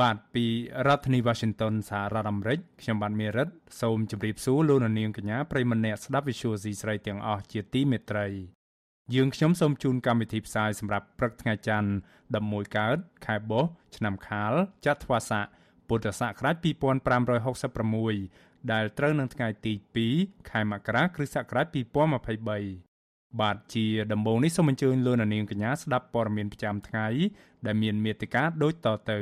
បាទពីរដ្ឋធានី Washington សហរដ្ឋអាមេរិកខ្ញុំបាទមេរិតសូមជម្រាបសួរលោកអ្នកនាងកញ្ញាប្រិយមិត្តអ្នកស្ដាប់ Vithu Azisari ទាំងអស់ជាទីមេត្រី យើងខ្ញុំសូមជូនកម្មវិធីផ្សាយសម្រាប់ព្រឹកថ្ងៃច័ន្ទ11កើតខែបុស្សឆ្នាំខាលចត្វាស័កពុទ្ធសករាជ2566ដែលត្រូវនឹងថ្ងៃទី2ខែមករាគ្រិស្តសករាជ2023បាទជាដំបូងនេះសូមអញ្ជើញលោកនាងកញ្ញាស្ដាប់ព័ត៌មានប្រចាំថ្ងៃដែលមានមេត្តាដូចតទៅ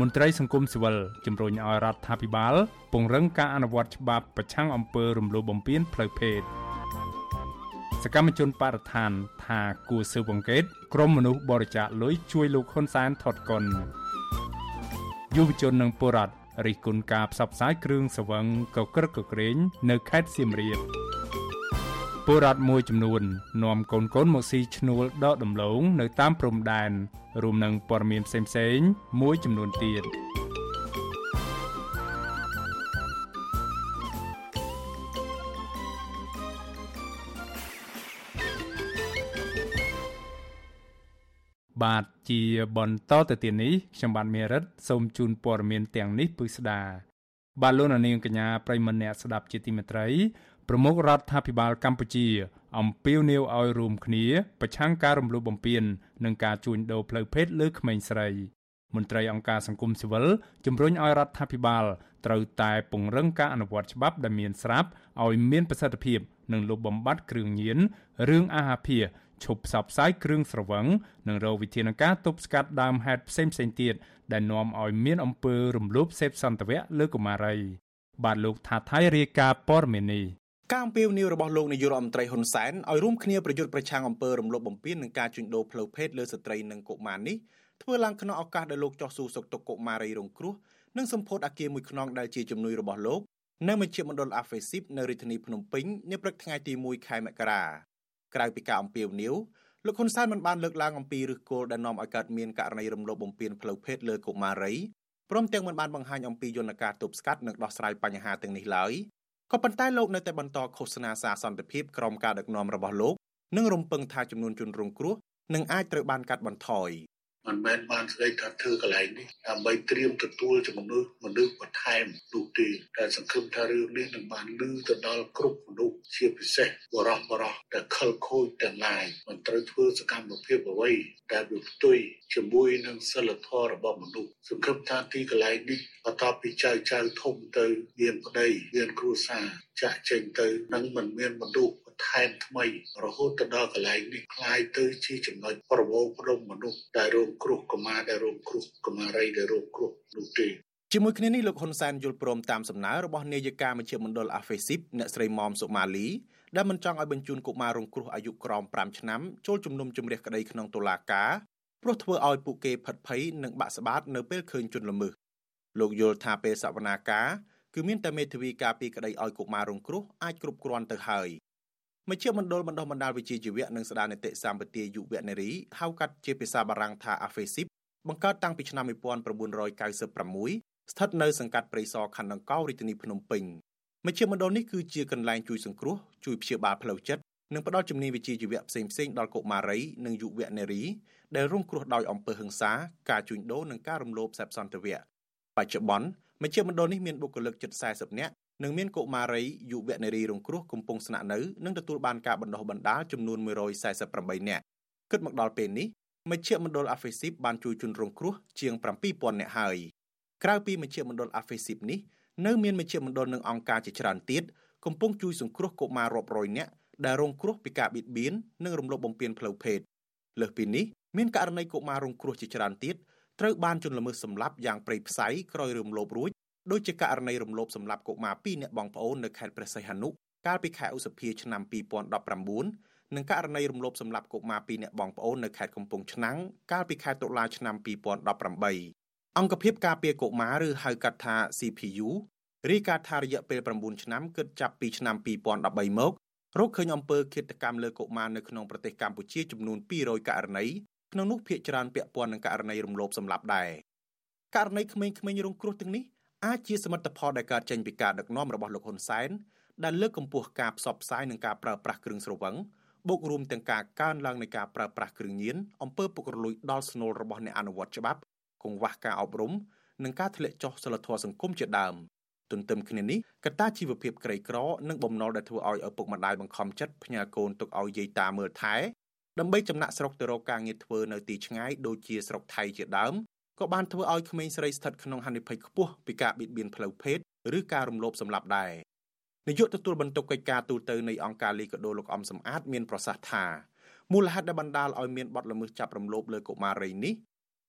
មន្ត្រីសង្គមស៊ីវិលជំរុញឲ្យរដ្ឋាភិបាល ពង្រឹងការអនុវត្តច្បាប់ប្រឆាំងអំពើរំលោភបំពានផ្លូវភេទសកម្មជនបរិស្ថានថាគួរស៊ើបអង្កេតក្រុមមនុស្សបរិច្ចាគលុយជួយលោកហ៊ុនសែនថត់កុនយុវជននិងពលរដ្ឋរិះគន់ការផ្សព្វផ្សាយគ្រឿងសង្វឹងកក្រឹកកក្រែងនៅខេត្តសៀមរាប ពលរដ្ឋមួយចំនួននាំកូនកូនមកស៊ីឈ្នួលដកដំឡូងនៅតាមព្រំដែនរួមនឹងព័ត៌មានផ្សេងៗមួយចំនួនទៀត។បាទជាបន្តទៅទៀតនេះខ្ញុំបាទមេរិតសូមជូនព័ត៌មានទាំងនេះពិស្ដាបាទលោកនាងកញ្ញាប្រិមម្នាក់ស្ដាប់ជាទីមេត្រី ប្រមុខរដ្ឋាភិបាលកម្ពុជា អំពាវនាវឲ្យរួមគ្នាប្រឆាំងការរំលោភបំពាននិងការជួញដូរផ្លូវភេទលើក្មេងស្រីមន្ត្រីអង្គការសង្គមស៊ីវិលជំរុញឲ្យរដ្ឋាភិបាលត្រូវតែពង្រឹងការអនុវត្តច្បាប់ដែលមានស្រាប់ឲ្យមានប្រសិទ្ធភាពនិងលុបបំបាត់គ្រឿងញៀនរឿងអាហារភាឈប់ផ្សព្វផ្សាយគ្រឿងស្រវឹងនិងរកវិធានការទប់ស្កាត់ដើមហេតុផ្សេងផ្សេងទៀតដែលនាំឲ្យមានអំពើរំលោភសេពសន្តិវៈលើកុមារី បាទលោកថាថៃរាយការណ៍ព័ត៌មាននេះ ការអំពាវនាវរបស់លោកនាយករដ្ឋមន្ត្រីហ៊ុនសែនឲ្យរួមគ្នាប្រយុទ្ធប្រឆាំងអំពើរំលោភបំពាននិងការជួញដូរផ្លូវភេទលើស្ត្រីនិងកុមារនេះធ្វើឡើងក្នុងឱកាសដែលលោកចោះសួរសុខទុក្ខកុមារីរងគ្រោះនិងសម្ពោធអគារមួយខ្នងដែលជាជំនួយរបស់លោកនៅមជ្ឈមណ្ឌលអាហ្វេស៊ីបនៅរាជធានីភ្នំពេញនាព្រឹកថ្ងៃទី1ខែមករាក្រៅពីការអំពាវនាវលោកហ៊ុនសែនមិនបានលើកឡើងអំពីឫសគល់ដែលនាំឲ្យកើតមានករណីរំលោភបំពានផ្លូវភេទលើកុមារីព្រមទាំងមិនបានបង្ហាញអំពីយន្តការទប់ស្កាត់និងដោះស្រាយបញ្ហាទាំងនេះឡើយ ក៏ប៉ុន្តែលោកនៅតែបន្តឃោសនាសារសន្តិភាពក្រោមការដឹកនាំរបស់លោកនិងរំពឹងថាចំនួនជនរងគ្រោះនឹងអាចត្រូវបានកាត់បន្ថយ មិនមែនបានស្ដីថាធ្វើកន្លែងនេះដើម្បីត្រៀមទទួលជំនួសមនុស្សបន្ថែមនោះទេតែសង្ឃឹមថារឿងនេះនឹងបានលឺទៅដល់គ្រប់មនុស្សជាពិសេសបរោះបរោះដែលខលខូចទាំងឡាយមិនត្រូវធ្វើសកម្មភាពអ្វីដែលវាផ្ទុយជាមួយនឹងសិលធម៌របស់មនុស្សសង្ឃឹមថាទីកន្លែងនេះបន្ទាប់ពីចៅចៅធំទៅមានប្តីមានគ្រួសារ ចាក់ចេញទៅនឹងមិនមានមនុស្សថែមថ្មីរហូតទៅដល់កន្លែងនេះคล้ายទៅជាចំណុចប្រមូលផ្ដុំមនុស្សដែលរងគ្រោះកុមារដែលរងគ្រោះកុមារីដែលរងគ្រោះនោះទេជាមួយគ្នានេះលោកហ៊ុនសែនយល់ព្រមតាមសំណើរបស់នាយិកាមជ្ឈមណ្ឌលអាហ្វេស៊ីបអ្នកស្រីមុំសុម៉ាលីដែលមិនចង់ឲ្យបញ្ជូនកុមាររងគ្រោះអាយុក្រោម5ឆ្នាំចូលជំនុំជម្រះក្តីក្នុងតុលាការព្រោះធ្វើឲ្យពួកគេផិតភ័យនិងបាក់ស្បាតនៅពេលឃើញជនល្មើសលោកយល់ថាពេលសវនាការ គឺមានតែមេធាវីការពីក្តីឲ្យកុមាររងគ្រោះអាចគ្រប់គ្រាន់ទៅហើយមជ្ឈមណ្ឌលបណ្ដុះបណ្ដាលវិជ្ជាជីវៈនិងស្ដារនីតិសម្បទាយុវនារីហៅកាត់ជាភាសាបារាំងថា AFESIP បង្កើតតាំងពីឆ្នាំ1996ស្ថិតនៅសង្កាត់ព្រៃសរខណ្ឌដង្កោរាជធានីភ្នំពេញមជ្ឈមណ្ឌលនេះគឺជាកន្លែងជួយសង្គ្រោះជួយព្យាបាលផ្លូវចិត្តនិងផ្ដល់ជំនាញវិជ្ជាជីវៈផ្សេងៗដល់កុមារីនិងយុវនារីដែលរងគ្រោះដោយអំពើហិង្សាការជួញដូរនិងការរំលោភសេពសន្តិវៈបច្ចុប្បន្ន មជ្ឈមណ្ឌលនេះមានបុគ្គលិកជិត40នាក់និងមានកុមារីយុវនារីរងគ្រោះកំពុងស្នាក់នៅនិងទទួលបានការបណ្ដុះបណ្ដាលចំនួន148នាក់គិតមកដល់ពេលនេះមជ្ឈមណ្ឌលអាហ្វេស៊ីបបានជួយជនរងគ្រោះជាង7000នាក់ហើយក្រៅពីមជ្ឈមណ្ឌលអាហ្វេស៊ីបនេះនៅមានមជ្ឈមណ្ឌលនិងអង្គការជាច្រើនទៀតកំពុងជួយសង្គ្រោះកុមាររាប់រយនាក់ដែលរងគ្រោះពីការបៀតបៀននិងរំលោភបំពានផ្លូវភេទលើសពីនេះមានករណីកុមាររងគ្រោះជាច្រើនទៀត ត្រូវបានជនល្មើសសម្លាប់យ៉ាងព្រៃផ្សៃក្រោយរំលោភរួចដូចជាករណីរំលោភសម្លាប់កុមារ2នាក់បងប្អូននៅខេត្តព្រះសីហនុកាលពីខែឧសភាឆ្នាំ2019នឹងករណីរំលោភសម្លាប់កុមារ2នាក់បងប្អូននៅខេត្តកំពង់ឆ្នាំងកាលពីខែតុលាឆ្នាំ2018អង្គភាពការពារកុមារឬហៅកាត់ថា CPU រាយការណ៍ថារយៈពេល9ឆ្នាំគិតចាប់ពីឆ្នាំ2013មករកឃើញអំពើឃាតកម្មលើកុមារនៅក្នុងប្រទេសកម្ពុជាចំនួន200ករណី ក្នុងនោះភាគច្រើនពាក់ព័ន្ធនឹងករណីរំលោភសម្លាប់ដែរករណីក្មេងៗរងគ្រោះទាំងនេះអាចជាសមិទ្ធផលដែលកើតចេញពីការដឹកនាំរបស់លោកហ៊ុនសែនដែលលើកកម្ពស់ការផ្សព្វផ្សាយនិងការប្រើប្រាស់គ្រឿងស្រវឹងបូករួមទាំងការកើនឡើងនៃការប្រើប្រាស់គ្រឿងញៀនអំពើពុករលួយដល់ស្នូលរបស់អ្នកអនុវត្តច្បាប់កង្វះការអប់រំនិងការធ្លាក់ចុះសិលធម៌សង្គមជាដើមទន្ទឹមគ្នានេះកត្តាជីវភាពក្រីក្រនិងបំណុលដែលធ្វើឲ្យឪពុកម្ដាយបង្ខំចិត្តផ្ញើកូនទុកឲ្យយាយតាមើលថែ ដើម្បីចំណាក់ស្រុកទៅរកការងារធ្វើនៅទីឆ្ងាយដូចជាស្រុកថៃជាដើមក៏បានធ្វើឲ្យក្មេងស្រីស្ថិតក្នុងហានិភ័យខ្ពស់ពីការបៀតបៀនផ្លូវភេទឬការរំលោភសម្លាប់ដែរនាយកទទួលបន្ទុកកិច្ចការទូតទៅនៃអង្គការលីកាដូលោកអំសំអាតមានប្រសាសន៍ថាមូលហេតុដែលបណ្ដាលឲ្យមានបទល្មើសចាប់រំលោភលើកុមារីនេះ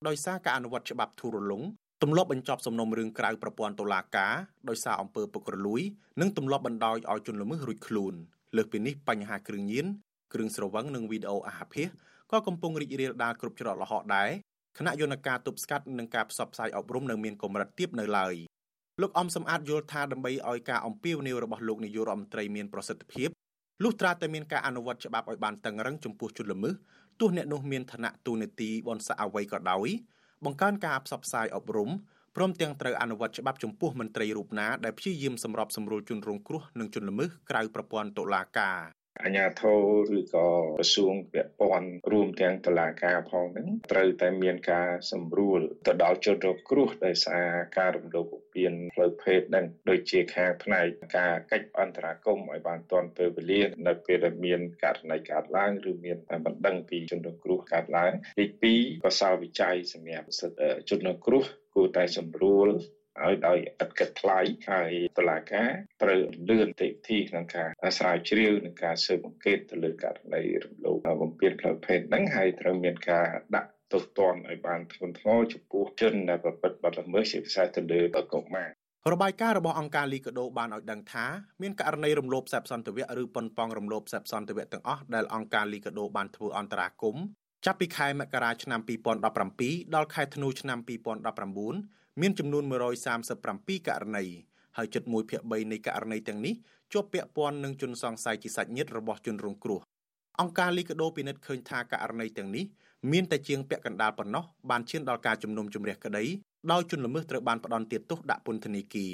ដោយសារការអនុវត្តច្បាប់ធូររលុងទម្លាប់បញ្ចប់សំណុំរឿងក្រៅប្រព័ន្ធតុលាការដោយសារអំពើពុករលួយ និងទម្លាប់បណ្ដោយឲ្យជនល្មើសរួចខ្លួនលើសពីនេះបញ្ហាគ្រឿងញៀន គ្រឿងស្រវឹងនិងវីដេអូអាហារភាសក៏កំពុងរីករាលដាលគ្រប់ច្រកល្ហកដែរគណៈយន្តការទប់ស្កាត់និងការផ្សព្វផ្សាយអប់រំនៅមានកម្រិតទាបនៅឡើយលោកអំសំអាតយល់ថាដើម្បីឲ្យការអំពាវនាវរបស់លោកនាយករដ្ឋមន្ត្រីមានប្រសិទ្ធភាពលុះត្រាតែមានការអនុវត្តច្បាប់ឲ្យបានតឹងរឹងចំពោះជនល្មើសទោះអ្នកនោះមានឋានៈទូនាទីបនស័កអ្វីក៏ដោយបង្កើនការផ្សព្វផ្សាយអប់រំព្រមទាំងត្រូវអនុវត្តច្បាប់ចំពោះមន្ត្រីរូបណាដែលព្យាយាមសម្របសម្រួលជនរងគ្រោះនិងជនល្មើសក្រៅប្រព័ន្ធតុលាការ អាជ្ញាធរឬក៏ក្រសួងពាក់ព័ន្ធរួមទាំងតុលាការផងហ្នឹងត្រូវតែមានការសម្រួលទៅដល់ជនរងគ្រោះដោយសារការរំលោភបំពានផ្លូវភេទហ្នឹងដូចជាខាងផ្នែកការកិច្ចអន្តរាគមន៍ឲ្យបានទាន់ពេលវេលានៅពេលដែលមានករណីកើតឡើងឬមានបណ្ដឹងពីជនរងគ្រោះកើតឡើងទី2កសលវិច័យសម្រាប់សិទ្ធិជនរងគ្រោះគួរតែសម្រួល ឲ្យដោយឥតគិតថ្លៃហើយតុលាការត្រូវលឿនតិវិធីក្នុងការស្រាវជ្រាវនិងការស៊ើបអង្កេតទៅលើករណីរំលោភបំពានផ្លូវភេទហ្នឹងហើយត្រូវមានការដាក់ទោសទណ្ឌឲ្យបានធ្ងន់ធ្ងរចំពោះជនដែលប្រព្រឹត្តបទល្មើសជាពិសេសទៅលើកុមាររបាយការណ៍របស់អង្គការលីកាដូបានឲ្យដឹងថាមានករណីរំលោភសេពសន្តិវៈឬប៉ុនប៉ងរំលោភសេពសន្តិវៈទាំងអស់ដែលអង្គការលីកាដូបានធ្វើអន្តរាគមន៍ចាប់ពីខែមករាឆ្នាំ2017ដល់ខែធ្នូឆ្នាំ2019 មានចំនួន137ករណីហើយជិត1ភាគ3នៃករណីទាំងនេះជាប់ពាក់ព័ន្ធនឹងជនសង្ស័យជាសាច់ញាតិរបស់ជនរងគ្រោះអង្គការលីកាដូពិនិត្យឃើញថាករណីទាំងនេះមានតែជាងពាក់កណ្ដាលប៉ុណ្ណោះបានឈានដល់ការជំនុំជម្រះក្តីដោយជនល្មើសត្រូវបានផ្ដន់ទោសដាក់ពន្ធនាគារ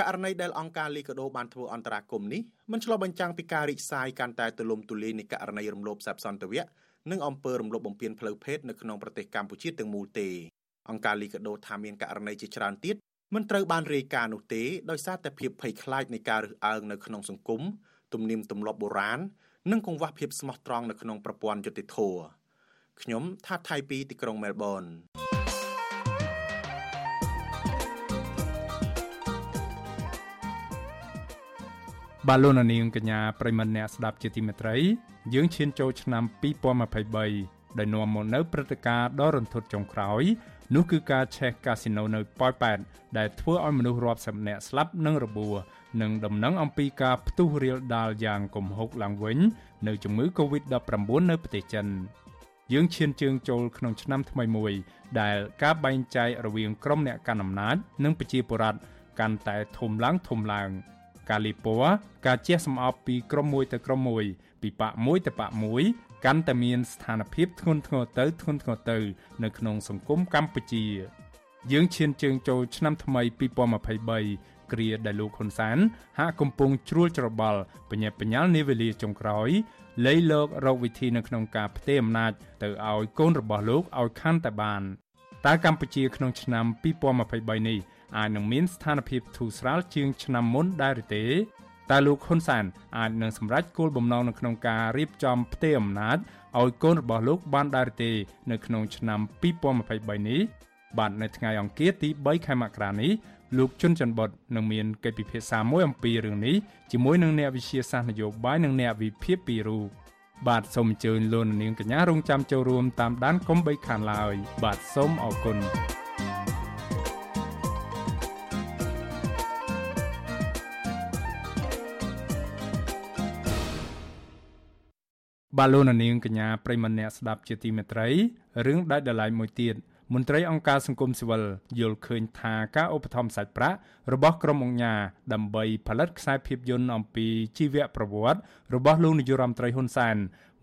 ករណីដែលអង្គការលីកាដូបានធ្វើអន្តរាគមន៍នេះមិនឆ្លុះបញ្ចាំងពីការរីកសាយកាន់តែទូលំទូលាយនៃករណីរំលោភសេពសន្តិវៈនិងអំពើរំលោភបំពានផ្លូវភេទនៅក្នុងប្រទេសកម្ពុជាទាំងមូលទេ អង្គការលីកាដូថាមានករណីជាច្រើនទៀតមិនត្រូវបានរាយការណ៍នោះទេដោយសារតែភាពភ័យខ្លាចនៃការរើសអើងនៅក្នុងសង្គមទំនៀមទម្លាប់បុរាណនិងកង្វះភាពស្មោះត្រង់នៅក្នុងប្រព័ន្ធយុតិធធខ្ញុំថាថៃពីទីក្រុងមែលប៊នបាទលោកនាងកញ្ញាប្រិមមអ្នកស្ដាប់ជាទីមេត្រី យើងឈានចូលឆ្នាំ2023ដែលនាំមកនៅព្រឹត្តិការណ៍ដ៏រន្ធត់ចុងក្រោយ នោះគឺការឆេះកាស៊ីណូនៅប៉ោយប៉ែតដែលធ្វើឲ្យមនុស្សរាប់សិបនាក់ស្លាប់និងរបួសនិងដំណឹងអំពីការផ្ទុះរាលដាលយ៉ាងគំហុកឡើងវិញនៅជំងឺ Covid-19 នៅប្រទេសចិនយើងឈានជើងចូលក្នុងឆ្នាំថ្មីមួយ ដែលការបែងចែករវាងក្រុមអ្នកកាន់អំណាចនិងប្រជាពលរដ្ឋកាន់តែធំឡើងធំឡើង ការលីពណ៌ការជះសម្អប់ពីក្រុមមួយទៅក្រុមមួយពីបកមួយទៅបកមួយ កាន់តែមានស្ថានភាពធ្ងន់ធ្ងរទៅធ្ងន់ធ្ងរទៅនៅក្នុងសង្គមកម្ពុជា យើងឈានជើងចូលឆ្នាំថ្មី2023គ្រាដែលលោកហ៊ុនសាន ហាក់កំពុងជ្រួលច្របល់បញ្ញាបញ្ញាលនាវេលាចុងក្រោយលៃលោករកវិធីនៅក្នុងការផ្ទេរអំណាចទៅឲ្យកូនរបស់លោកឲ្យខាន់តែបានតើកម្ពុជាក្នុងឆ្នាំ2023នេះអាចនឹងមានស្ថានភាពធូរស្រាលជាងឆ្នាំមុនដែរឬទេ តើលោកហ៊ុនសានអាចនឹងសម្រេចគោលបំណងនៅក្នុងការរៀបចំផ្ទេរអំណាចឲ្យកូនរបស់លោកបានដែរទេ នៅក្នុងឆ្នាំ2023នេះបាទនៅថ្ងៃអង្គារទី3ខែមករានេះលោកជុនច័ន្ទបុតនឹងមានកិច្ចពិភាក្សាមួយអំពីរឿងនេះជាមួយនឹងអ្នកវិទ្យាសាស្ត្រនយោបាយនិងអ្នកវិភាគពីរូបបាទសូមអញ្ជើញលោកនាងកញ្ញារងចាំចូលរួមតាមដានកុំបីខានឡើយបាទសូមអរគុណ បាឡូណានាងកញ្ញាប្រិមម្នាក់ស្ដាប់ជាទីមេត្រីរឿងដាច់ដライមួយទៀតមន្ត្រីអង្គការសង្គមស៊ីវិលយល់ឃើញថាការឧបត្ថម្ភសាច់ប្រាក់របស់ក្រុមអង្គការដើម្បីផលិតខ្សែភាពយន្តអំពីជីវប្រវត្តិរបស់លោកនាយរដ្ឋមន្ត្រីហ៊ុនសែន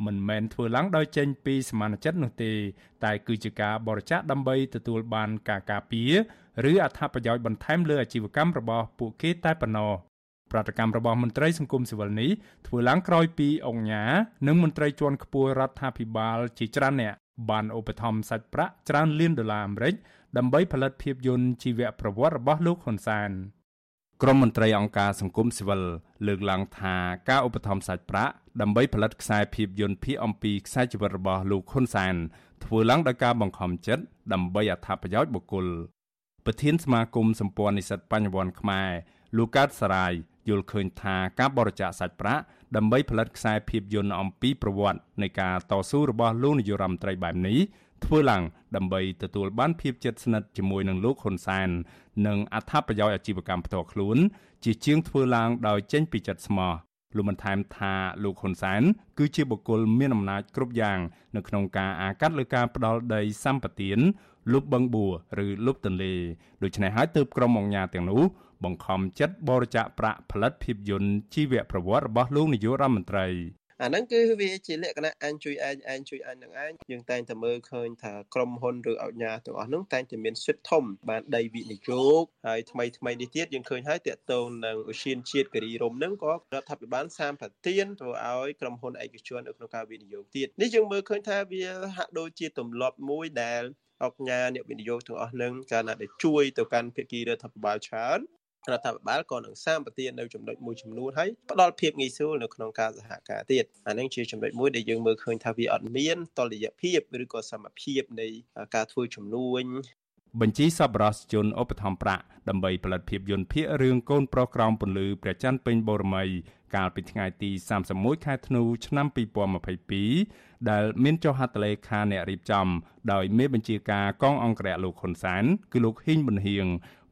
មិនមែនធ្វើឡើងដោយចេញពីសមានចិត្តនោះទេ តែគឺជាការបរិច្ចាគដើម្បីទទួលបានការការពារឬអត្ថប្រយោជន៍បន្ថែមលើអាជីវកម្មរបស់ពួកគេតែប៉ុណ្ណោះ ប្រតិកម្មរបស់មន្ត្រីសង្គមស៊ីវិលនេះធ្វើឡើងក្រោយពីអង្គការនិងមន្ត្រីជាន់ខ្ពស់រដ្ឋាភិបាលជាច្រើនអ្នកបានឧបត្ថម្ភសាច់ប្រាក់ច្រើនលានដុល្លារអាមេរិកដើម្បីផលិតភាពយន្តជីវប្រវត្តិរបស់លោកហ៊ុនសែនក្រុមមន្ត្រីអង្គការសង្គមស៊ីវិលលើកឡើងថាការឧបត្ថម្ភសាច់ប្រាក់ដើម្បីផលិតខ្សែភាពយន្តភាគអំពីខ្សែជីវិតរបស់លោកហ៊ុនសែនធ្វើឡើងដោយការបង្ខំចិត្តដើម្បីអត្ថប្រយោជន៍បុគ្គលប្រធានសមាគមសម្ព័ន្ធនិស្សិតបញ្ញវន្តខ្មែរលោកកើតសរាយ យល់ឃើញថាការបរិច្ចាគសាច់ប្រាក់ដើម្បីផលិតខ្សែភាពយន្តអំពីប្រវត្តិនៃការតស៊ូរបស់លោកនាយរដ្ឋមន្ត្រីបែបនេះធ្វើឡើងដើម្បីទទួលបានភាពជិតស្និទ្ធជាមួយនឹងលោកហ៊ុនសែននិងអត្ថប្រយោជន៍អាជីវកម្មផ្ទាល់ខ្លួន ជាជាងធ្វើឡើងដោយចេញពីចិត្តស្មោះលោកបានថែមថាលោកហ៊ុនសែនគឺជាបុគ្គលមានអំណាចគ្រប់យ៉ាង នៅក្នុងការអាកាត់លើការផ្ដាល់ដីសម្បត្តិលុបបឹងបួរឬលុបទន្លេដូច្នេះហើយទើបក្រុមអង្គការទាំងនោះ បង្ខំចិត្តបរិច្ចាគប្រាក់ផលិតភាពយន្តជីវប្រវត្តិរបស់លោកនាយករដ្ឋមន្ត្រីអាហ្នឹងគឺវាជាលក្ខណៈអញជួយឯងឯងជួយអញនឹងឯងយើងតែងតែមើលឃើញថាក្រុមហ៊ុនឬអង្គការទាំងអស់ហ្នឹងតែងតែមានសិទ្ធិធំបានដីវិនិយោគហើយថ្មីថ្មីនេះទៀតយើងឃើញហើយតាក់ទងនឹងឧស្សាហជាតិគិរីរំហ្នឹងក៏រដ្ឋាភិបាលសាមប្រទានធ្វើឲ្យក្រុមហ៊ុនឯកជននៅក្នុងការវិនិយោគទៀតនេះយើងមើលឃើញថាវាហាក់ដូចជាទម្លាប់មួយដែលអង្គការអ្នកវិនិយោគទាំងអស់នឹងកាលណាដែលជួយទៅកាន់ភាគីរដ្ឋាភិបាលច្រើន រដ្ឋាភិបាលក៏នឹងសាមប្រទាននៅចំណុចមួយចំនួនហើយផ្ដល់ភាពងាយស្រួលនៅក្នុងការសហការទៀតអានេះជាចំណុចមួយដែលយើងមើលឃើញថាវាអត់មានតលយៈភាពឬក៏សមភាពនៃការធ្វើជំនួញ បញ្ជីសប្បុរសជនឧបត្ថម្ភប្រាក់ដើម្បីផលិតភាពយន្តភាគរឿងកូនប្រុសក្រោមពន្លឺព្រះច័ន្ទពេញបូរមីកាលពីថ្ងៃទី31ខែធ្នូឆ្នាំ2022ដែលមានចុះហត្ថលេខាអ្នករៀបចំដោយមេបញ្ជាការកងអង្គរៈលោកហ៊ុនសានគឺលោកហ៊ីងប៊ុនហៀង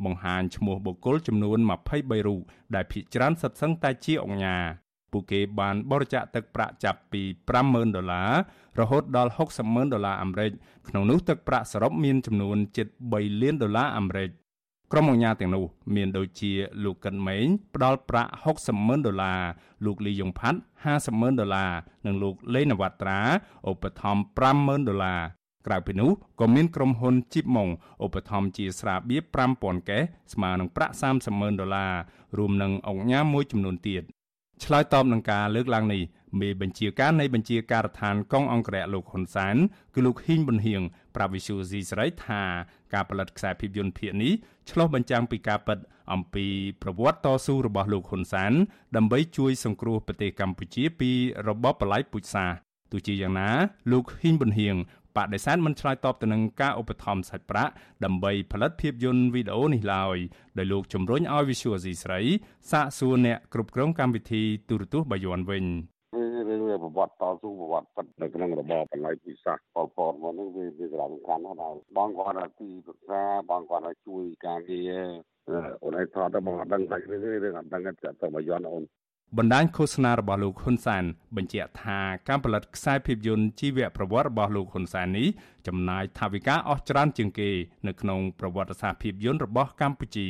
បង្ហាញឈ្មោះបុគ្គលចំនួន23រូបដែលភាគច្រើនសិតសឹងតែជាអង្គញា ពួកគេបានបរិច្ចាគទឹកប្រាក់ចាប់ពី50,000ដុល្លាររហូតដល់60,000ដុល្លារអាមេរិកក្នុងនោះទឹកប្រាក់សរុបមានចំនួនជិត3លានដុល្លារអាមេរិកក្រុមអង្គការទាំងនោះមានដូចជាលោកកិនម៉េងផ្ដល់ប្រាក់60,000ដុល្លារលោកលីយ៉ុងផាត់50,000ដុល្លារនិងលោកលេនវត្រាឧបត្ថម្ភ50,000ដុល្លារក្រៅពីនោះក៏មានក្រុមហ៊ុនជីបម៉ុងឧបត្ថម្ភជាស្រាបៀរ5000កេសស្មើនឹងប្រាក់300,000ដុល្លាររួមនឹងអង្គការមួយចំនួនទៀត ឆ្លើយតបនឹងការលើកឡើងនេះមេបញ្ជាការនៃបញ្ជាការដ្ឋានកងអង្គរៈលោកហ៊ុនសានគឺលោកហ៊ីងប៊ុនហៀងប្រាវិសុយស៊ីស្រីថាការផលិតខ្សែភាពយន្តភាគនេះឆ្លុះបញ្ចាំងពីការពិតអំពីប្រវត្តិតស៊ូរបស់លោកហ៊ុនសាន ដើម្បីជួយសង្គ្រោះប្រទេសកម្ពុជាពីរបបបល្ល័ង្កពូជសាសន៍ទោះជាយ៉ាងណាលោកហ៊ីងប៊ុនហៀង បដិសេធមិនឆ្លើយតបទៅនឹងការឧបត្ថម្ភសាច់ប្រាក់ដើម្បីផលិតភាពយន្តវីដេអូនេះឡើយដោយលោកជំរុញឲ្យ Visual Asia ស្រីសាកសួរអ្នកគ្រប់គ្រងកម្មវិធីទូរទស្សន៍បាយ័នវិញរឿងប្រវត្តិតស៊ូប្រវត្តិពិតនៅក្នុងរបបបល័យពិសាសប៉ុលពតមកនេះវាវាសារៈសំខាន់ណាស់ដែរបងគាត់ថាទីប្រឹក្សាបងគាត់ថាជួយការងារអូនឯងថតទៅបងអត់ដឹងតែរឿងអត់ដឹងតែទៅបាយ័នអូន បណ្ដាញឃោសនារបស់លោកហ៊ុនសាន បញ្ជាក់ថាការផលិតខ្សែភាពយន្តជីវប្រវត្តិរបស់លោកហ៊ុនសាននេះចំណាយថវិកាអស់ច្រើនជាងគេនៅក្នុងប្រវត្តិសាស្ត្រភាពយន្តរបស់កម្ពុជា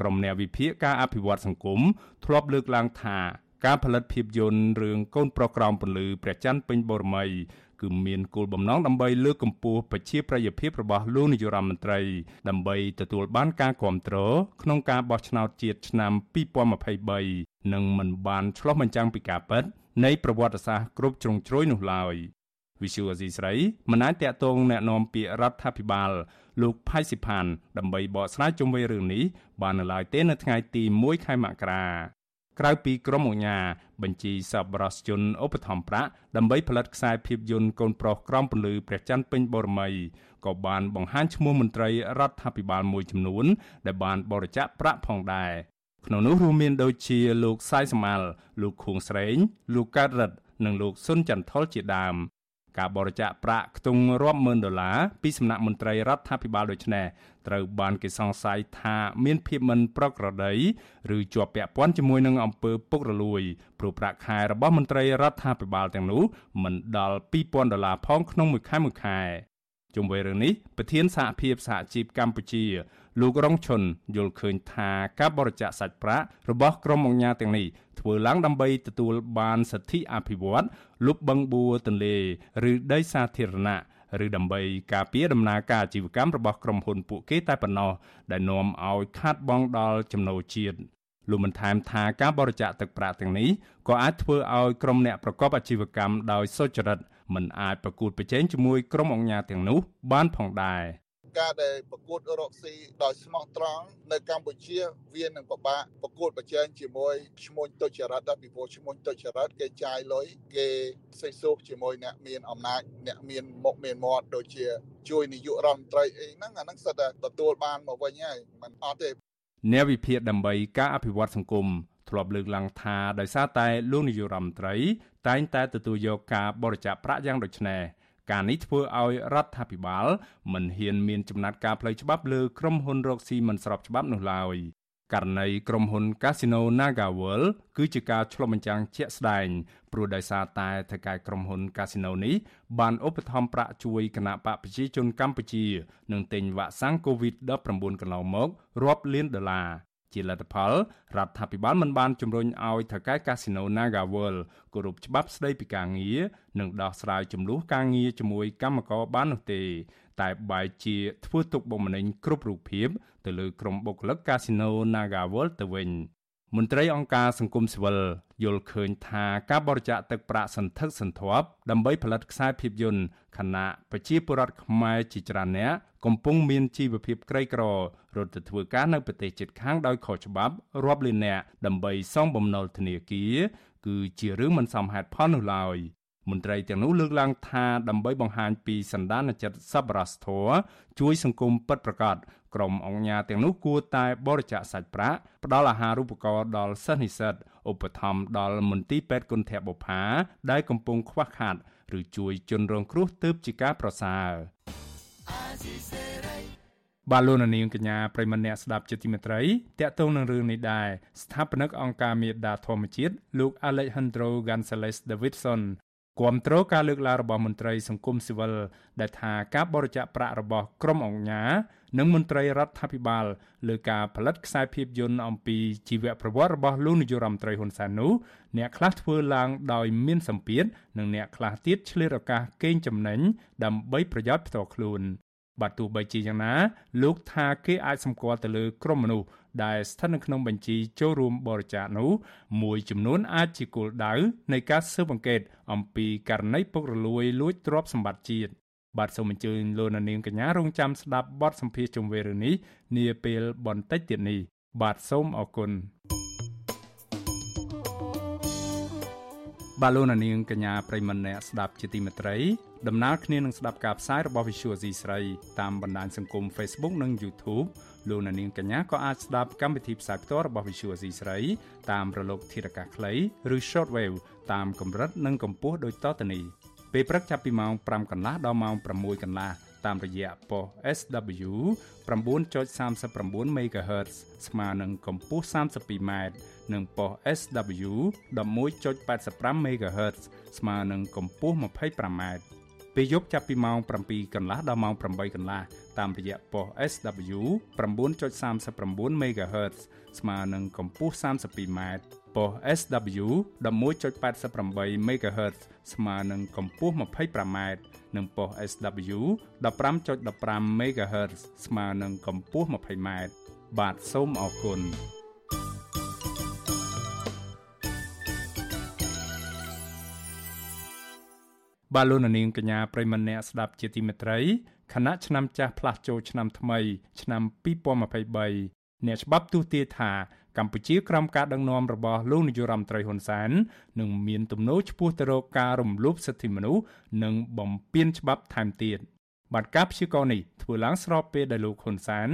ក្រុមអ្នកវិភាគការអភិវឌ្ឍសង្គមធ្លាប់លើកឡើងថាការផលិតភាពយន្តរឿងកូនប្រុសក្រោមពន្លឺព្រះច័ន្ទពេញបូរមីគឺមានគោលបំណងដើម្បីលើកកម្ពស់ប្រជាប្រិយភាពរបស់លោកនាយរដ្ឋមន្ត្រី ដើម្បីទទួលបានការគ្រប់គ្រងក្នុងការបោះឆ្នោតជាតិឆ្នាំ2023 និងមិនបានឆ្លោះបញ្ចាំងពីការពិតនៃប្រវត្តិសាស្ត្រគ្រប់ជ្រុងជ្រោយនោះឡើយវិសុវអសីស្រីមិនអាចតាក់ទងแนะនាំពាក្យរដ្ឋាភិបាលលោកផៃសិផានដើម្បីបកស្រាយជុំវិញរឿងនេះបាននៅឡើយទេនៅថ្ងៃទី1ខែមករាក្រៅពីក្រុមអង្គការបញ្ជីសប្បុរសជនឧបត្ថម្ភប្រាក់ដើម្បីផលិតខ្សែភាពយន្តកូនប្រុសក្រំពន្លឺព្រះច័ន្ទពេញបូរមីក៏បានបង្ហាញឈ្មោះមន្ត្រីរដ្ឋាភិបាលមួយចំនួនដែលបានបរិច្ចាគប្រាក់ផងដែរ ក្នុងនោះរួមមានដូចជាលោកសាយសមាល់លោកខួងស្រេង លោកកើតរិទ្ធនិងលោកសុនចន្ទថុលជាដើមការបរិច្ចាគប្រាក់ខ្ទង់រាប់ម៉ឺនដុល្លារពីសំណាក់មន្ត្រីរដ្ឋាភិបាលដូចនេះត្រូវបានគេសង្ស័យថាមានភាពមិនប្រក្រតីឬជាប់ពាក់ព័ន្ធជាមួយនឹងអំពើពុករលួយព្រោះប្រាក់ខែរបស់មន្ត្រីរដ្ឋាភិបាលទាំងនោះមិនដល់2000ដុល្លារផងក្នុងមួយខែមួយខែ ជុំវិញរឿងនេះប្រធានសហភាពសហជីពកម្ពុជា លោករងឈុនយល់ឃើញថាការបរិច្ចាគសាច់ប្រាក់របស់ក្រុមអង្គការទាំងនេះធ្វើឡើងដើម្បីទទួលបានសិទ្ធិអភិវឌ្ឍលុបបង្បួរទន្លេឬដីសាធារណៈឬដើម្បីការពារដំណើរការអាជីវកម្មរបស់ក្រុមហ៊ុនពួកគេតែប៉ុណ្ណោះដែលនាំឲ្យខាតបង់ដល់ចំណូលជាតិលោកបានថែមថាការបរិច្ចាគទឹកប្រាក់ទាំងនេះក៏អាចធ្វើឲ្យក្រុមអ្នកប្រកបអាជីវកម្មដោយសុចរិត មិនអាចប្រកួតប្រជែងជាមួយក្រុមអង្គការទាំងនោះបានផងដែរការដែលប្រកួតរកស៊ីដោយស្មោះត្រង់នៅកម្ពុជាវានឹងពិបាកប្រកួតប្រជែងជាមួយឈ្មោះទុច្ចរិតដែរពីព្រោះឈ្មោះទុច្ចរិតគេចាយលុយគេសេះសួរជាមួយអ្នកមានអំណាចអ្នកមានមុខមានមាត់ដូចជាជួយនាយករដ្ឋមន្ត្រីអីហ្នឹងអាហ្នឹងសិតតែទទួលបានមកវិញហើយมันអត់ទេអ្នកវិភាគដើម្បីការអភិវឌ្ឍសង្គម ធ្លាប់លើកឡើងថាដោយសារតែលោកនាយករដ្ឋមន្ត្រីតែងតែទទួលយកការបរិច្ចាគប្រាក់យ៉ាងដូចនេះការនេះធ្វើឲ្យរដ្ឋាភិបាលមិនហ៊ានមានចំណាត់ការផ្លូវច្បាប់លើក្រុមហ៊ុនរកស៊ីមិនស្របច្បាប់នោះឡើយករណីក្រុមហ៊ុន Casino NagaWorld គឺជាការឆ្លុះបញ្ចាំងជាក់ស្ដែងព្រោះដោយសារតែថៅកែក្រុមហ៊ុន Casino នេះបានឧបត្ថម្ភប្រាក់ជួយគណៈបកប្រជាជនកម្ពុជានឹងទិញវ៉ាក់សាំង COVID-19 កន្លងមករាប់លានដុល្លារ ជាលទ្ធផលរដ្ឋាភិបាលមិនបានជំរុញឲ្យថៅកែកាស៊ីណូ Naga World គោរពច្បាប់ស្តីពីការងារនិងដោះស្រាយចំនួនការងារជាមួយកម្មករបាននោះទេ តែបែរជាធ្វើទុកបុកម្នេញគ្រប់រូបភាព ទៅលើក្រុមបុគ្គលិកកាស៊ីណូ Naga World ទៅវិញមន្ត្រីអង្គការសង្គមស៊ីវិល យល់ឃើញថាការបរិច្ចាគទឹកប្រាក់សន្ធឹកសន្ធាប់ដើម្បីផលិតខ្សែភាពយន្តខណៈប្រជាពលរដ្ឋខ្មែរជាច្រើនអ្នកកំពុងមានជីវភាពក្រីក្ររត់ទៅធ្វើការនៅប្រទេសជិតខាងដោយខុសច្បាប់រាប់លានអ្នកដើម្បីសងបំណុលធនាគារគឺជារឿងមិនសមហេតុផលនោះឡើយមន្ត្រីទាំងនោះលើកឡើងថាដើម្បីបង្ហាញពីសន្តានចិត្តសប្បុរសធម៌ជួយសង្គមពិតប្រាកដ ក្រុមអង្គការទាំងនោះគួរតែបរិច្ចាគសាច់ប្រាក់ផ្ដល់អាហារូបករណ៍ដល់សិស្សនិស្សិតឧបត្ថម្ភដល់មន្ទីរពេទ្យគុណធបុប្ផាដែលកំពុងខ្វះខាតឬជួយជនរងគ្រោះទើបជាការប្រសើរបាទលោកនាងកញ្ញាប្រិមម្នាក់ស្ដាប់ជាទីមេត្រីតកតងនឹងរឿងនេះដែរស្ថាបនិកអង្គការមេដាធម្មជាតិលោក Alejandro Gonzalez Davidson គាំទ្រការលើកឡើងរបស់មន្ត្រីសង្គមស៊ីវិលដែលថាការបរិច្ចាគប្រាក់របស់ក្រុមអង្គការនិងមន្ត្រីរដ្ឋាភិបាលលើការផលិតខ្សែភាពយន្តអំពីជីវប្រវត្តិរបស់លោកនាយរដ្ឋមន្ត្រីហ៊ុនសែននោះអ្នកខ្លះធ្វើឡើងដោយមានសម្ពាធនិងអ្នកខ្លះទៀតឆ្លៀតឱកាសកេងចំណេញដើម្បីប្រយោជន៍ផ្ទាល់ខ្លួន បាទទោះបីជាយ៉ាងណា លោកថាគេអាចសម្គាល់ទៅលើក្រុមមនុស្សដែលស្ថិតនៅក្នុងបញ្ជីចូលរួមបរិច្ចាគនោះមួយចំនួនអាចជាគោលដៅនៃការស៊ើបអង្កេតអំពីករណីពុករលួយលួចទ្រព្យសម្បត្តិជាតិបាទសូមអញ្ជើញលោកនាងកញ្ញារងចាំស្ដាប់បទសម្ភាសន៍ជុំវិញរឿងនេះនាពេលបន្តិចទៀតនេះបាទសូមអរគុណ បាទលោកនាងកញ្ញាប្រិមម្នាក់ស្ដាប់ជាទីមេត្រីដំណើរគ្នានឹងស្ដាប់ការផ្សាយរបស់ Visual C ស្រីតាមបណ្ដាញសង្គម Facebook និង YouTube លោកនាងកញ្ញាក៏អាចស្ដាប់កម្មវិធីផ្សាយផ្ទាល់របស់ Visual C ស្រីតាមរលកធាតុអាកាសខ្លីឬ Shortwave តាមកម្រិតនិងកម្ពស់ដូចតទៅនេះពេលព្រឹកចាប់ពីម៉ោង5កន្លះដល់ម៉ោង6កន្លះ តាមរយៈប៉ុស SW 9.39 MHz ស្មើនឹងកម្ពស់ 32m និងប៉ុស SW 11.85 MHz ស្មើនឹងកម្ពស់ 25m ពេលយប់ចាប់ពីម៉ោង7កន្លះដល់ម៉ោង8កន្លះតាមរយៈប៉ុស SW 9.39 MHz ស្មើនឹងកម្ពស់ 32m ប៉ុស SW 11.88 MHz ស្មើនឹងកម្ពស់ 25m និងប៉ុស SW 15.15 MHz ស្មើនឹងកម្ពស់ 20m បាទសូមអរគុណបាទលោកនាងកញ្ញាប្រិមម្នាក់ស្ដាប់ជាទីមេត្រីខណៈឆ្នាំចាស់ផ្លាស់ចូលឆ្នាំថ្មី ឆ្នាំ2023អ្នកច្បាប់ទូទាយថាកម្ពុជាក្រោមការដឹកនាំរបស់លោកនាយរដ្ឋមន្ត្រីហ៊ុនសែននឹងមានទំនោរឆ្ពោះទៅរកការរំលោភសិទ្ធិមនុស្សនិងបំពានច្បាប់ថែមទៀតបាទការព្យាករណ៍នេះធ្វើឡើងស្របពេលដែលលោកហ៊ុនសែន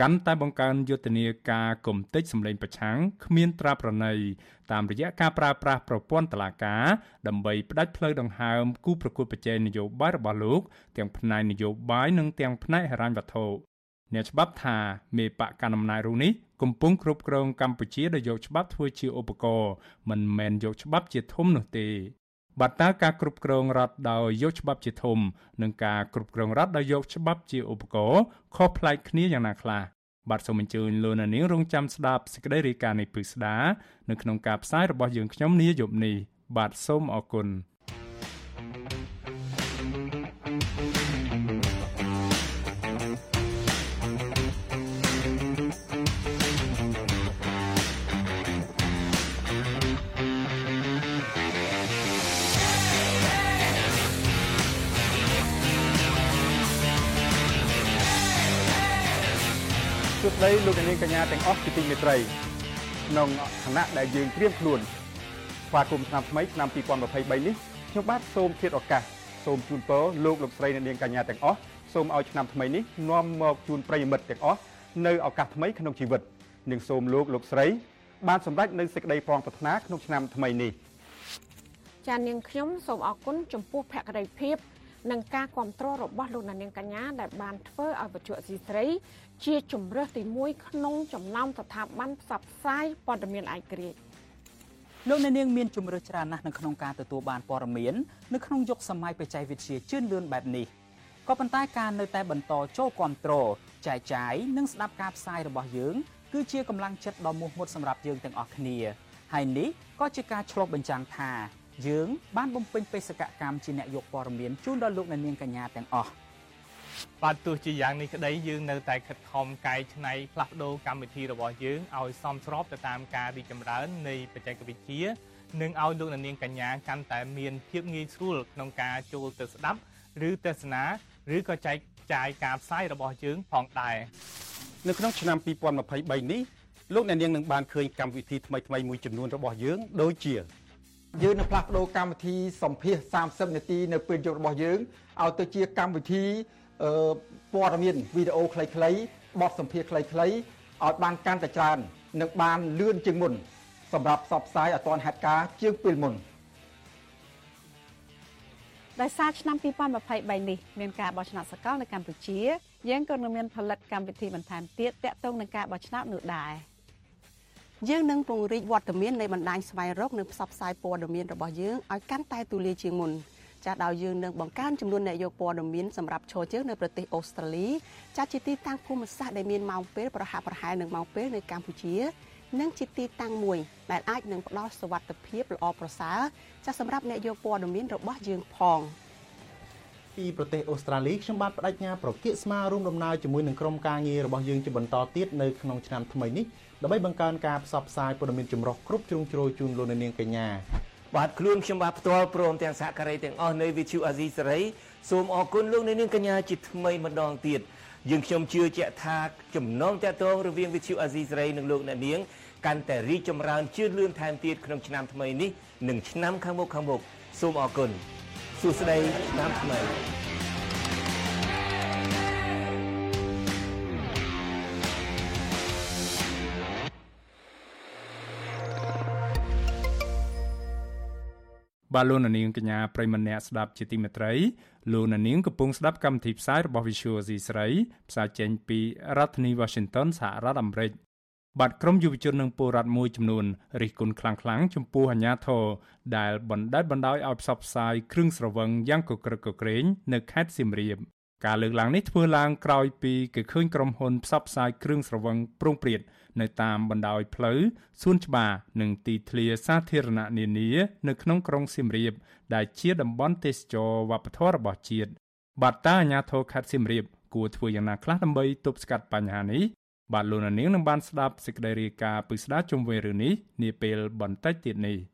កាន់តែបង្កើនយុទ្ធនាការគំតិចសម្លេងប្រឆាំងគ្មានត្រាប្រណីតាមរយៈការប្រើប្រាស់ប្រព័ន្ធតុលាការដើម្បីផ្ដាច់ផ្លូវដង្ហើមគូប្រកួតប្រជែងនយោបាយរបស់លោក ទាំងផ្នែកនយោបាយនិងទាំងផ្នែកហិរញ្ញវត្ថុអ្នកច្បាប់ថាមេបកកណ្ដាលអំណាចរូបនេះ កំពុងគ្រប់គ្រងកម្ពុជាដោយយកច្បាប់ធ្វើជាឧបករណ៍មិនមែនយកច្បាប់ជាធំនោះទេបាត់តើការគ្រប់គ្រងរដ្ឋដោយយកច្បាប់ជាធំ និងការគ្រប់គ្រងរដ្ឋដោយយកច្បាប់ជាឧបករណ៍ខុសប្លែកគ្នាយ៉ាងណាខ្លះបាទសូមអញ្ជើញលោកនាងរងចាំស្ដាប់សេចក្តីរាយការណ៍នេះពិស្ដានៅក្នុងការផ្សាយរបស់យើងខ្ញុំនាយប់នេះបាទសូមអរគុណ សួស្តីលោកនាងកញ្ញាទាំងអស់ជាទីមេត្រីក្នុងឋានៈដែលយើងត្រៀមខ្លួនស្វាគមន៍ឆ្នាំថ្មីឆ្នាំ2023នេះខ្ញុំបាទសូមធាតឱកាសសូមជូនពរលោកលោកស្រីនាងកញ្ញាទាំងអស់សូមឲ្យឆ្នាំថ្មីនេះនាំមកជូនប្រិយមិត្តទាំងអស់នៅឱកាសថ្មីក្នុងជីវិតនិងសូមលោកលោកស្រី បានសម្រេចនៅសេចក្តីប្រងប្រាថ្នាក្នុងឆ្នាំថ្មីនេះចានាងខ្ញុំសូមអរគុណចំពោះភក្ដីភាពនិងការគ្រប់គ្រងរបស់លោកនាងកញ្ញាដែលបានធ្វើឲ្យបច្ចុប្បន្នស៊ីស្រី ជាជំរើសទី1ក្នុងចំណោមស្ថាប័នផ្សព្វផ្សាយព័ត៌មានឯករាជ្យលោកអ្នកនាងមានជំរើសច្រើនណាស់នៅក្នុងការទទួលបានព័ត៌មាននៅក្នុងយុគសម័យបច្ចេកវិទ្យាជឿនលឿនបែបនេះក៏ប៉ុន្តែការនៅតែបន្តចូលគ្រប់គ្រងចែកចាយនិងស្ដាប់ការផ្សាយរបស់យើងគឺជាកម្លាំងចិត្តដ៏មោះមុតសម្រាប់យើងទាំងអស់គ្នាហើយនេះក៏ជាការឆ្លុះបញ្ចាំងថាយើងបានបំពេញបេសកកម្មជាអ្នកយកព័ត៌មានជូនដល់លោកអ្នកនាងកញ្ញាទាំងអស់ បាទទោះជាយ៉ាងនេះក្តីយើងនៅតែខិតខំកែច្នៃផ្លាស់ប្ដូរកម្មវិធីរបស់យើងឲ្យសមស្របទៅតាមការរីកចម្រើននៃបច្ចេកវិទ្យានិងឲ្យលោកអ្នកនាងកញ្ញាកាន់តែមានភាពងាយស្រួលក្នុងការចូលទៅស្ដាប់ឬទស្សនាឬក៏ចែកចាយការផ្សាយរបស់យើងផងដែរនៅក្នុងឆ្នាំ2023នេះលោកអ្នកនាងនឹងបានឃើញកម្មវិធីថ្មីៗមួយចំនួនរបស់យើងដូចជាយើងនឹងផ្លាស់ប្ដូរកម្មវិធីសម្ភាស30នាទីនៅពេលយប់របស់យើងឲ្យទៅជាកម្មវិធី ព័ត៌មានវីដេអូខ្លីៗបទសម្ភាសខ្លីៗឲ្យបានកាន់តែច្រើននិងបានលឿនជាងមុន សម្រាប់ផ្សព្វផ្សាយឲ្យទាន់ហេតុការណ៍ជាងពេលមុនដោយសារឆ្នាំ2023នេះមានការបោះឆ្នោតសកលនៅកម្ពុជាយើងក៏នឹងមានផលិតកម្មវិធីបន្ថែមទៀតទាក់ទងនឹងការបោះឆ្នោតនោះដែរ។យើងនឹងពង្រីកវត្តមាននៃបណ្ដាញស្វែងរកនិងផ្សព្វផ្សាយព័ត៌មានរបស់យើងឲ្យកាន់តែទូលាយជាងមុន ចាស់ដោយយើងនឹងបង្កើនចំនួនអ្នកយកព័ត៌មានសម្រាប់ឈរជើងនៅប្រទេសអូស្ត្រាលីចាស់ជាទីតាំងភូមិសាស្ត្រដែលមានម៉ោងពេលប្រហាក់ប្រហែលនឹងម៉ោងពេលនៅកម្ពុជានិងជាទីតាំងមួយដែលអាចនឹងផ្ដល់សុវត្ថិភាពល្អប្រសើរចាស់សម្រាប់អ្នកយកព័ត៌មានរបស់យើងផងពីប្រទេសអូស្ត្រាលីខ្ញុំបាទបដិញ្ញាប្រគៀកស្មាររួមដំណើរជាមួយនឹងក្រុមការងាររបស់យើងជាបន្តទៀតនៅក្នុងឆ្នាំថ្មីនេះដើម្បីបង្កើនការផ្សព្វផ្សាយព័ត៌មានចម្រុះគ្រប់ជ្រុងជ្រោយជូនលោកអ្នកនាងកញ្ញា បាទខ្លួនខ្ញុំបាទផ្ទាល់ព្រមទាំងសហការីទាំងអស់នៅ VTV អាស៊ីសេរីសូមអរគុណលោកអ្នកនាងកញ្ញាជាថ្មីម្ដងទៀតយើងខ្ញុំជឿជាក់ថាចំណងតាក់ទងរវាង VTV អាស៊ីសេរីនិងលោកអ្នកនាងកាន់តែរីកចម្រើនជឿនលឿនថែមទៀតក្នុងឆ្នាំថ្មីនេះនិងឆ្នាំខាងមុខខាងមុខសូមអរគុណសួស្តីឆ្នាំថ្មី បាទលោកនាងកញ្ញាប្រិមម្នាក់ស្ដាប់ជាទីមេត្រីលោកនាងកំពុងស្ដាប់កម្មវិធីផ្សាយរបស់ Visual C ស្រីផ្សាយចេញពីរដ្ឋធានី Washington សហរដ្ឋអាមេរិកបាទក្រមយុវជននិងពលរដ្ឋមួយចំនួនរិះគន់ខ្លាំងៗចំពោះអាញាធរដែលបណ្ដេតបណ្ដោយឲ្យផ្សព្វផ្សាយគ្រឿងស្រវឹងយ៉ាងកក្រឹកកក្រែងនៅខេត្តសៀមរាបការលើកឡើងនេះធ្វើឡើងក្រោយពីគេឃើញក្រុមហ៊ុនផ្សព្វផ្សាយគ្រឿងស្រវឹងប្រងព្រាត នៅតាមបណ្ដោយផ្លូវសួនច្បារនិងទីធ្លាសាធារណៈនានានៅក្នុងក្រុងសៀមរាប ដែលជាតំបន់ទេសចរវប្បធម៌របស់ជាតិបាត់តាអាញាធរខេត្តសៀមរាបគួរធ្វើយ៉ាងណាខ្លះដើម្បីទប់ស្កាត់បញ្ហានេះបាទលោកនាងនឹងបានស្ដាប់សេចក្តីរាយការណ៍ពីស្ដារជុំវិញរឿងនេះនាពេលបន្តិចទៀតនេះ។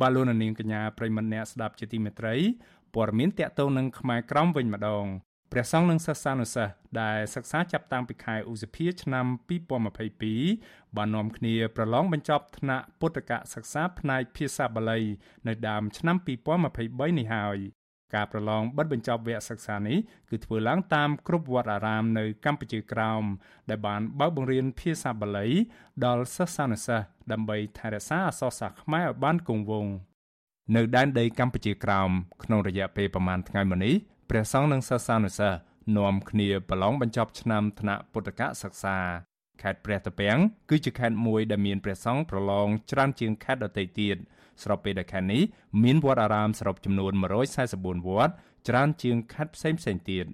បាទលោកនាងកញ្ញាប្រិមម្នាក់ស្ដាប់ជាទីមេត្រីព័ត៌មានតកតងនឹងខ្មែរក្រមវិញម្ដងព្រះសង្ឃនិងសិស្សានុសិស្សដែលសិក្សាចាប់តាំងពីខែឧសភាឆ្នាំ2022បាននាំគ្នាប្រឡងបញ្ចប់ថ្នាក់ពុទ្ធកសិក្សាផ្នែកភាសាបាលី នៅដើមឆ្នាំ2023នេះហើយ ការប្រឡងបិទបញ្ចប់វគ្គសិក្សានេះគឺធ្វើឡើងតាមគ្រប់វត្តអារាមនៅកម្ពុជាក្រោមដែលបានបើកបង្រៀនភាសាបាលី ដល់សិស្សានុសិស្សដើម្បីថែរក្សាអក្សរសាស្ត្រខ្មែរឲ្យបានគង់វង្សនៅដែនដីកម្ពុជាក្រោមក្នុងរយៈពេលប្រមាណថ្ងៃមុននេះព្រះសង្ឃនិងសិស្សានុសិស្សនាំគ្នាប្រឡងបញ្ចប់ឆ្នាំថ្នាក់ពុទ្ធកសិក្សា ខេត្តព្រះត្រពាំងគឺជាខេត្តមួយដែលមានព្រះសង្ឃប្រឡងច្រើនជាងខេត្តដទៃទៀតស្របពេលដែលខេត្តនេះមានវត្តអារាមសរុបចំនួន144វត្តច្រើនជាងខេត្តផ្សេងផ្សេងទៀត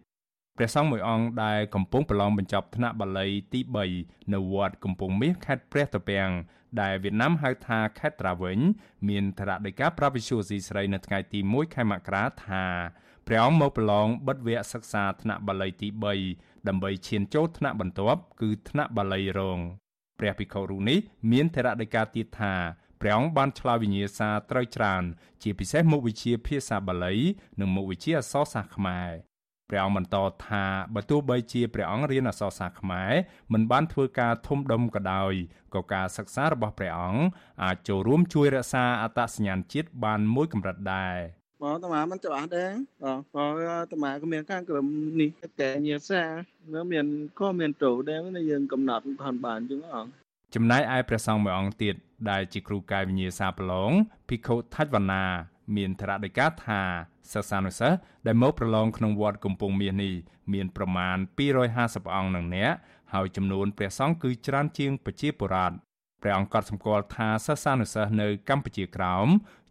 ព្រះសង្ឃមួយអង្គដែលកំពុងប្រឡងបញ្ចប់ថ្នាក់បាលីទី3នៅវត្តកំពង់មាសខេត្តព្រះត្រពាំងដែលវៀតណាមហៅថាខេត្តត្រាវិញ មានថ្នាក់ដីកាប្រាវិសុយស៊ីស្រីនៅថ្ងៃទី1ខែមករាថាព្រះអង្គមកប្រឡងបិទវគ្គសិក្សាថ្នាក់បាលីទី3 ដើម្បីឈានចូលថ្នាក់បន្ទាប់គឺថ្នាក់បាលីរងព្រះភិក្ខុរូបនេះមានថេរដីកាទៀតថាព្រះអង្គបានឆ្លើយវិញ្ញាសាត្រូវច្រើន ជាពិសេសមុខវិជ្ជាភាសាបាលី និងមុខវិជ្ជាអក្សរសាស្ត្រខ្មែរព្រះអង្គបន្តថាបើទោះបីជាព្រះអង្គរៀនអក្សរសាស្ត្រខ្មែរមិនបានធ្វើការធំដុំក៏ដោយក៏ការសិក្សារបស់ព្រះអង្គអាចចូលរួមជួយរក្សាអត្តសញ្ញាណជាតិបានមួយកម្រិតដែរ បងតាមាមិនច្បាស់ដែរបងបងតាមាក៏មានការក្រុមនេះតែញាសានៅមានក៏មានត្រូវដែរយើងកំណត់ផងបានចឹងអងចំណែកឯព្រះសង្ឃមួយអង្គទៀតដែលជាគ្រូកាយវិញ្ញាសាប្រឡងភិក្ខុថាច់វណ្ណា មានធរណដីកាថាសិស្សានុសិស្សដែលមកប្រឡងក្នុងវត្តកំពង់មាសនេះមានប្រមាណ250អង្គនឹងអ្នកហើយចំនួនព្រះសង្ឃគឺច្រើនជាងប្រជាពលរដ្ឋ ព្រះអង្គកត់សម្គាល់ថាសិស្សានុសិស្សនៅកម្ពុជាក្រោម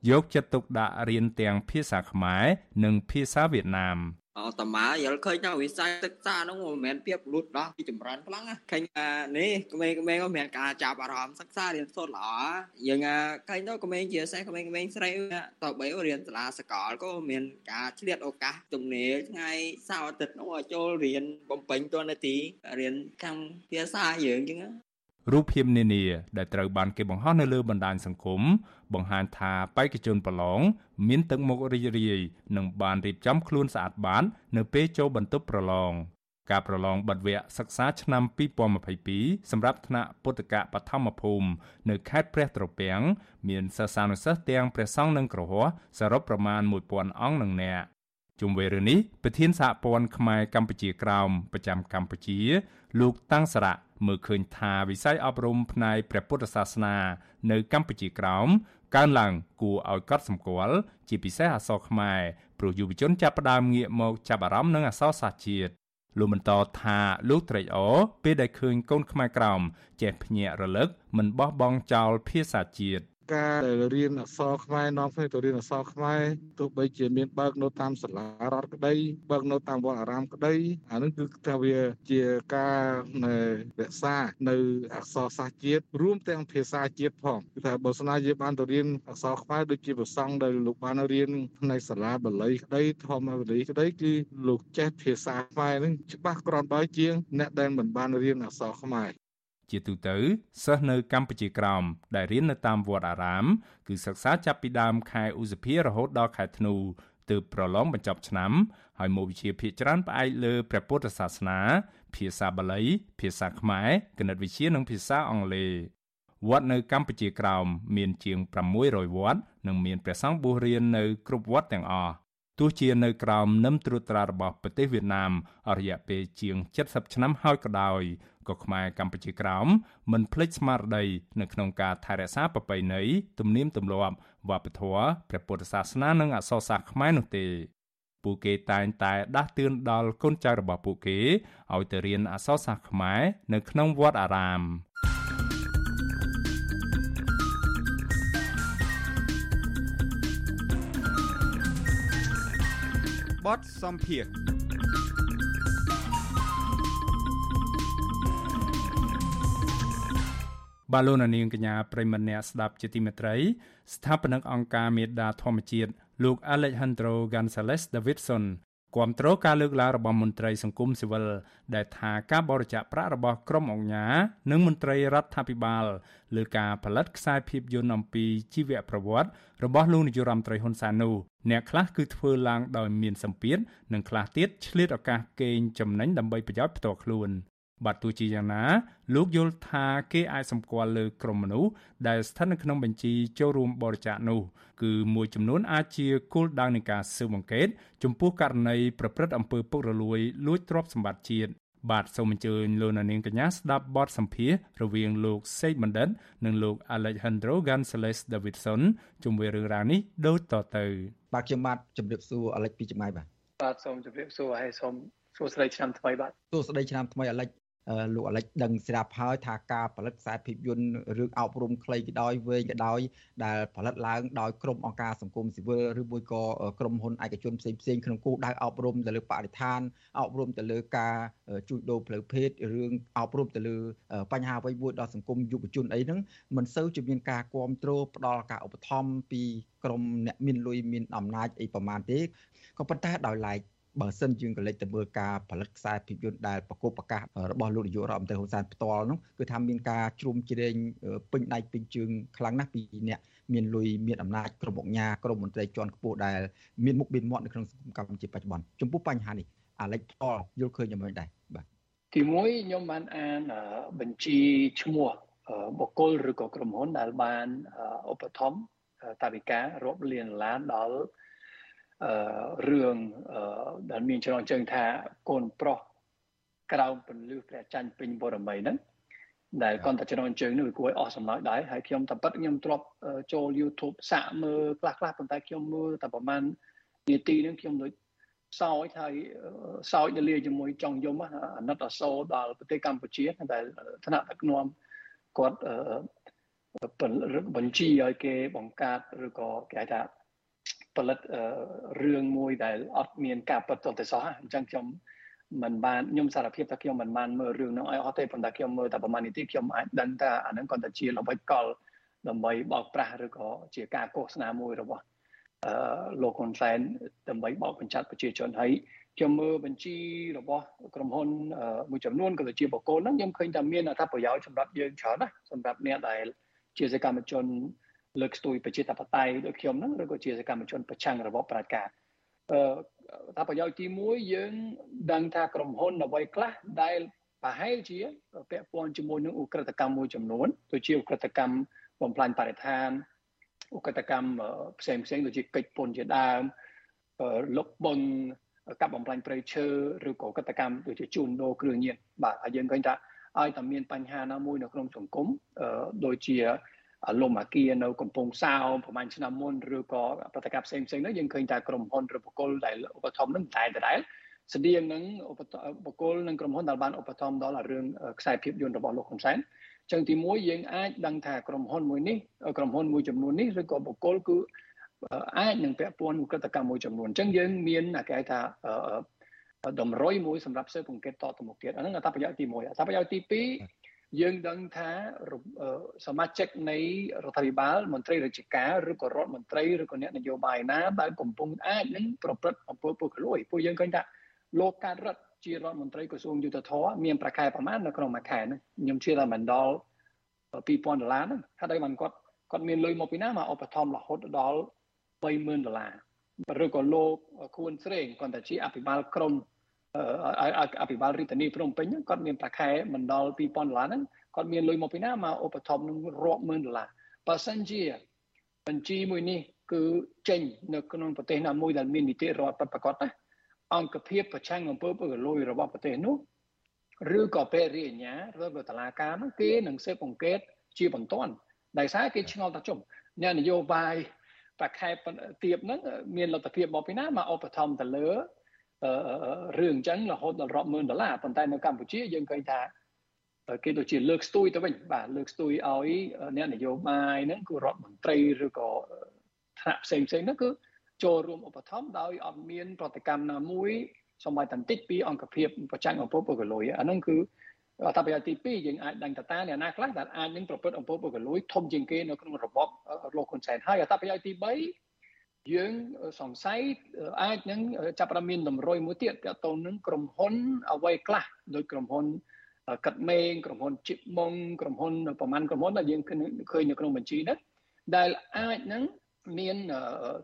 យកចិត្តទុកដាក់រៀនទាំងភាសាខ្មែរនិងភាសាវៀតណាមអតមាយល់ឃើញថាវិស័យសិក្សាហ្នឹងមិនមែនពីពលុតដោះពីចម្រើនខ្លាំងឃើញនេះក្មេងៗក៏មានការចាប់អារម្មណ៍សិក្សារៀនសូត្រល្អយើងឃើញទៅក្មេងជាពិសេសក្មេងៗស្រីតបីរៀនសាលាសកលក៏មានការឆ្លៀតឱកាសទំនេរថ្ងៃសៅរ៍អាទិត្យនោះឲ្យចូលរៀនបំពេញតួនាទីរៀនខាងភាសាយើងចឹង រូបភាពនានាដែលត្រូវបានគេបង្ហោះនៅលើបណ្ដាញសង្គមបង្ហាញថាបេក្ខជនប្រឡងមានទឹកមុខរីករាយនិងបានរៀបចំខ្លួនស្អាតបាតនៅពេលចូលបន្ទប់ប្រឡងការប្រឡងបិទវគ្គសិក្សាឆ្នាំ2022សម្រាប់ថ្នាក់ពុទ្ធកបឋមភូមិនៅខេត្តព្រះត្រពាំងមានសិស្សានុសិស្សទាំងព្រះសង្ឃនិងគ្រហស្ថសរុបប្រមាណ1000អង្គនឹងនាក់ជុំវិញរឿងនេះប្រធានសហព័ន្ធខ្មែរកម្ពុជាក្រោមប្រចាំកម្ពុជា លោកតាំងសារៈ មើលឃើញថាវិស័យអប់រំផ្នែកព្រះពុទ្ធសាសនា នៅកម្ពុជាក្រោមកើនឡើងគួរឲ្យកត់សម្គាល់ជាពិសេសអក្សរខ្មែរព្រោះយុវជនចាប់ផ្ដើមងាកមកចាប់អារម្មណ៍នឹងអក្សរសាស្ត្រជាតិលោកបន្តថាលោកត្រេកអរពេលដែលឃើញកូនខ្មែរក្រោមចេះភ្ញាក់រលឹកមិនបោះបង់ចោលភាសាជាតិ ការដែលរៀនអក្សរខ្មែរនាំគ្នាទៅរៀនអក្សរខ្មែរទោះបីជាមានបើកនៅតាមសាលារដ្ឋក្តីបើកនៅតាមវត្តអារាមក្តីអានឹងគឺថាវាជាការរក្សានៅអក្សរសាស្ត្រជាតិរួមទាំងភាសាជាតិផងគឺថាបើស្នាយើងបានទៅរៀនអក្សរខ្មែរដូចជាប្រសង់ដែលលោកបានរៀនផ្នែកសាលាបាលីក្តីធម្មបាលីក្តីគឺលោកចេះភាសាខ្មែរនឹងច្បាស់គ្រាន់បើជាងអ្នកដែលមិនបានរៀនអក្សរខ្មែរ ជាទូទៅសិស្សនៅកម្ពុជាក្រោមដែលរៀននៅតាមវត្តអារាម គឺសិក្សាចាប់ពីដើមខែឧសភារហូតដល់ខែធ្នូទើបប្រឡងបញ្ចប់ឆ្នាំហើយមុខវិជ្ជាភាគច្រើនផ្អែកលើព្រះពុទ្ធសាសនា ភាសាបាលី ភាសាខ្មែរគណិតវិទ្យានិងភាសាអង់គ្លេសវត្តនៅកម្ពុជាក្រោមមានជាង600វត្តនិងមានព្រះសង្ឃបួសរៀននៅគ្រប់វត្តទាំងអស់ទទោះជានៅក្រោមនឹមត្រួតត្រារបស់ប្រទេសវៀតណាមអរិយៈពេលជាង70ឆ្នាំហើយក៏ដោយ ក៏ខ្មែរកម្ពុជាក្រោមមិនភ្លេចស្មារតីនៅក្នុងការថែរក្សាប្រពៃណីទំនៀមទម្លាប់វប្បធម៌ព្រះពុទ្ធសាសនានិងអក្សរសាស្ត្រខ្មែរនោះទេពួកគេតែងតែដាស់តឿនដល់កូនចៅរបស់ពួកគេឲ្យទៅរៀនអក្សរសាស្ត្រខ្មែរនៅក្នុងវត្តអារាមបទសំភារ បាឡូណានាងកញ្ញាប្រិមម្នាក់ស្ដាប់ជាទីមេត្រី ស្ថាបនិកអង្គការមេដាធម្មជាតិលោក Alejandro Gonzalez Davidson គាំទ្រការលើកឡើងរបស់មន្ត្រីសង្គមស៊ីវិលដែលថាការបរិច្ចាគប្រាក់របស់ក្រុមអង្គការនិងមន្ត្រីរដ្ឋាភិបាលលើការផលិតខ្សែភាពយន្តអំពីជីវប្រវត្តិរបស់លោកនាយរដ្ឋមន្ត្រីហ៊ុនសែននោះអ្នកខ្លះគឺធ្វើឡើងដោយមានសម្ពាធនិងខ្លះទៀតឆ្លៀតឱកាសកេងចំណេញដើម្បីប្រយោជន៍ផ្ទាល់ខ្លួន បាទទោះជាយ៉ាងណាលោកយល់ថាគេអាចសម្គាល់លើក្រុមមនុស្សដែលស្ថិតនៅក្នុងបញ្ជីចូលរួមបរិច្ចាគនោះគឺមួយចំនួនអាចជាគោលដៅនៃការស៊ើបអង្កេត ចំពោះករណីប្រព្រឹត្តអំពើពុករលួយលួចទ្រព្យសម្បត្តិជាតិបាទសូមអញ្ជើញលោកនាងកញ្ញាស្ដាប់បទសម្ភាសរវាងលោកសេកបណ្ឌិត និងលោក Alejandro Gonzalez Davidson ជុំវិញរឿងរ៉ាវនេះដូចតទៅបាទខ្ញុំបាទជម្រាបសួរអាលិចពីចម្ងាយបាទបាទសូមជម្រាបសួរហើយសូមសួស្តីឆ្នាំថ្មីបាទសួស្តីឆ្នាំថ្មីអាលិច លោកអាលិចដឹងស្រាប់ហើយថាការផលិតខ្សែភាពយន្តរឿងអប់រំខ្លីក៏ដោយវែងក៏ដោយដែលផលិតឡើងដោយក្រុមអង្គការសង្គមស៊ីវិលឬមួយក៏ក្រុមហ៊ុនឯកជនផ្សេងផ្សេងក្នុងគោលដៅអប់រំទៅលើបរិស្ថានអប់រំទៅលើការជួញដូរផ្លូវភេទរឿងអប់រំទៅលើបញ្ហាអ្វីមួយដល់សង្គមយុវជនអីហ្នឹងមិនសូវជាមានការគ្រប់គ្រងផ្ដល់ការឧបត្ថម្ភពីក្រុមអ្នកមានលុយមានអំណាចអីប្រមាណទេក៏ប៉ុន្តែដោយឡែក បើសិនយើងក៏លេចទៅមើលការផលិតខ្សែភាពយន្តដែលប្រកបប្រកាសរបស់លោកនាយករដ្ឋមន្ត្រីហ៊ុនសែនផ្ទាល់នោះគឺថាមានការជ្រុំជ្រែងពេញដៃពេញជើងខ្លាំងណាស់ពីអ្នកមានលុយមានអំណាចក្រុមអង្គការក្រុមមន្ត្រីជាន់ខ្ពស់ដែលមានមុខមានមាត់នៅក្នុងសង្គមកម្ពុជាបច្ចុប្បន្នចំពោះបញ្ហានេះអាលិចផ្ទាល់យល់ឃើញយ៉ាងម៉េចដែរបាទទីមួយខ្ញុំបានអានបញ្ជីឈ្មោះបុគ្គលឬក៏ក្រុមហ៊ុនដែលបានឧបត្ថម្ភតាវិការរាប់លានដុល្លារដល់ រឿងដែលមានចំណងជើងថាកូនប្រុសក្រៅពន្លឺព្រះច័ន្ទពេញបរមីហ្នឹងដែលគាត់តែចំណងជើងនេះវាគួរឲ្យអស់សំណើចដែរហើយខ្ញុំតែប៉ិតខ្ញុំទ្របចូល YouTube សាកមើលខ្លះខ្លះប៉ុន្តែខ្ញុំមើលតែប្រហែលនាទីហ្នឹងខ្ញុំដូចសោចហើយសោចទៅលាជាមួយចង់យំអាណិតអសូរដល់ប្រទេសកម្ពុជាតែថ្នាក់ដឹកនាំគាត់បញ្ជីឲ្យគេបង្កើតឬក៏គេហៅថា ផលិតរឿងមួយដែលអត់មានការពិតទៅសោះអញ្ចឹងខ្ញុំមិនបានខ្ញុំសារភាពថាខ្ញុំមិនបានមើលរឿងនោះឲ្យអស់ទេប៉ុន្តែខ្ញុំមើលតែប្រហែលនាទីខ្ញុំអាចដឹងថាអានឹងគាត់តែជាល្បិចកលដើម្បីបោកប្រាស់ឬក៏ជាការកោសនាមួយរបស់អឺលោកហ៊ុនសែនដើម្បីបោកបញ្ឆាត់ប្រជាជនហើយខ្ញុំមើលបញ្ជីរបស់ក្រុមហ៊ុនមួយចំនួនក៏ដូចជាបកគោហ្នឹងខ្ញុំឃើញថាមានអត្ថប្រយោជន៍សម្រាប់យើងច្រើនណាស់សម្រាប់អ្នកដែលជាសកម្មជន លើកស្ទួយប្រជាធិបតេយ្យដូចខ្ញុំហ្នឹងឬក៏ជាសកម្មជនប្រឆាំងរបបផ្ដាច់ការអឺថាប្រយោជន៍ទី1យើងដឹងថាក្រុមហ៊ុនអ្វីខ្លះដែលប្រហែលជាពាក់ព័ន្ធជាមួយនឹងឧក្រិដ្ឋកម្មមួយចំនួនដូចជាឧក្រិដ្ឋកម្មបំផ្លាញបរិស្ថានឧក្រិដ្ឋកម្មផ្សេងផ្សេងដូចជាកិច្ចពន្ធជាដើមលុបបុនកាប់បំផ្លាញព្រៃឈើឬក៏កតកម្មដូចជាជួញដូរគ្រឿងញៀនបាទហើយយើងឃើញថាឲ្យតែមានបញ្ហាណាមួយនៅក្នុងសង្គមដូចជា លំអាគារនៅកំពង់សោមប្រហែលឆ្នាំមុនឬក៏ប្រតិកម្មផ្សេងផ្សេងនោះយើងឃើញថាក្រុមហ៊ុនឬបុគ្គលដែលឧបត្ថម្ភនឹងតែដដែលស្តៀងនឹងបុគ្គលនិងក្រុមហ៊ុនដែលបានឧបត្ថម្ភដល់រឿងខ្សែភាពយន្តរបស់លោកហ៊ុនសែនចឹងទីមួយយើងអាចដឹងថាក្រុមហ៊ុនមួយនេះក្រុមហ៊ុនមួយចំនួននេះឬក៏បុគ្គលគឺអាចនឹងពាក់ព័ន្ធនឹងក្រតកម្មមួយចំនួនអញ្ចឹងយើងមានគេហៅថាតម្រុយមួយសម្រាប់ស៊ើបអង្កេតតទៅមុខទៀតអាហ្នឹងអត្ថប្រយោជន៍ទី1អត្ថប្រយោជន៍ទី2 យើងដឹងថាសមាជិកនៃរដ្ឋាភិបាលមន្ត្រីរាជការឬក៏រដ្ឋមន្ត្រីឬក៏អ្នកនយោបាយណាដែលកំពុងអាចនឹងប្រព្រឹត្តអំពើពុករលួយពួកយើងឃើញថាលោកកើតរដ្ឋជារដ្ឋមន្ត្រីក្រសួងយុទ្ធភ័ពមានប្រខែប្រមាណនៅក្នុងមួយខែហ្នឹងខ្ញុំជឿថាមិនដល់2000ដុល្លារហ្នឹងថាដោយបានគាត់គាត់មានលុយមកពីណាមកឧបត្ថម្ភរហូតដល់30000ដុល្លារឬក៏លោកខួនស្រេងគាត់តែជាអភិបាលក្រម អភិបាលរាជធានីភ្នំពេញគាត់មានប្រាក់ខែមិនដល់2000ដុល្លារហ្នឹងគាត់មានលុយមកពីណាមកឧបត្ថម្ភនឹងរាប់ម៉ឺនដុល្លារបើសិនជាបញ្ជីមួយនេះគឺចេញនៅក្នុងប្រទេសណាមួយដែលមាននីតិរដ្ឋពិតប្រាកដណាអង្គភាពប្រឆាំងអំពើពុករលួយរបស់ប្រទេសនោះឬក៏ពេលរាជអាជ្ញាឬក៏តឡាការនោះគេនឹងស៊ើបអង្កេតជាបន្ទាន់ដោយសារគេឆ្ងល់ថាជុំអ្នកនយោបាយប្រខែទៀបហ្នឹងមានលទ្ធភាពមកពីណាមកឧបត្ថម្ភទៅលើ រឿងអញ្ចឹងរហូតដល់រាប់ម៉ឺនដុល្លារប៉ុន្តែនៅកម្ពុជាយើងឃើញថាគេដូចជាលើកស្ទួយទៅវិញបាទលើកស្ទួយឲ្យអ្នកនយោបាយហ្នឹងគឺរដ្ឋមន្ត្រីឬក៏ថ្នាក់ផ្សេងផ្សេងហ្នឹងគឺចូលរួមឧបត្ថម្ភដោយអត់មានប្រតិកម្មណាមួយសំបីតន្តិចពីអង្គភាពប្រចាំអង្គពុកលុយអាហ្នឹងគឺអត្ថប្រយោជន៍ទី2យើងអាចដឹងតតាអ្នកណាខ្លះដែលអាចនឹងប្រព្រឹត្តអំពើពុករលួយធំជាងគេនៅក្នុងរបបលោកហ៊ុនសែនហើយអត្ថប្រយោជន៍ទី3 យើងសង្ស័យអាចនឹងចាប់ផ្ដើមមានតម្រុយមួយទៀតទាក់ទងនឹងក្រុមហ៊ុនអ្វីខ្លះដោយក្រុមហ៊ុនកាត់មេងក្រុមហ៊ុនជីបម៉ុងក្រុមហ៊ុនប្រមាណក្រុមហ៊ុនដែលយើងឃើញនៅក្នុងបញ្ជីនោះដែលអាចនឹងមាន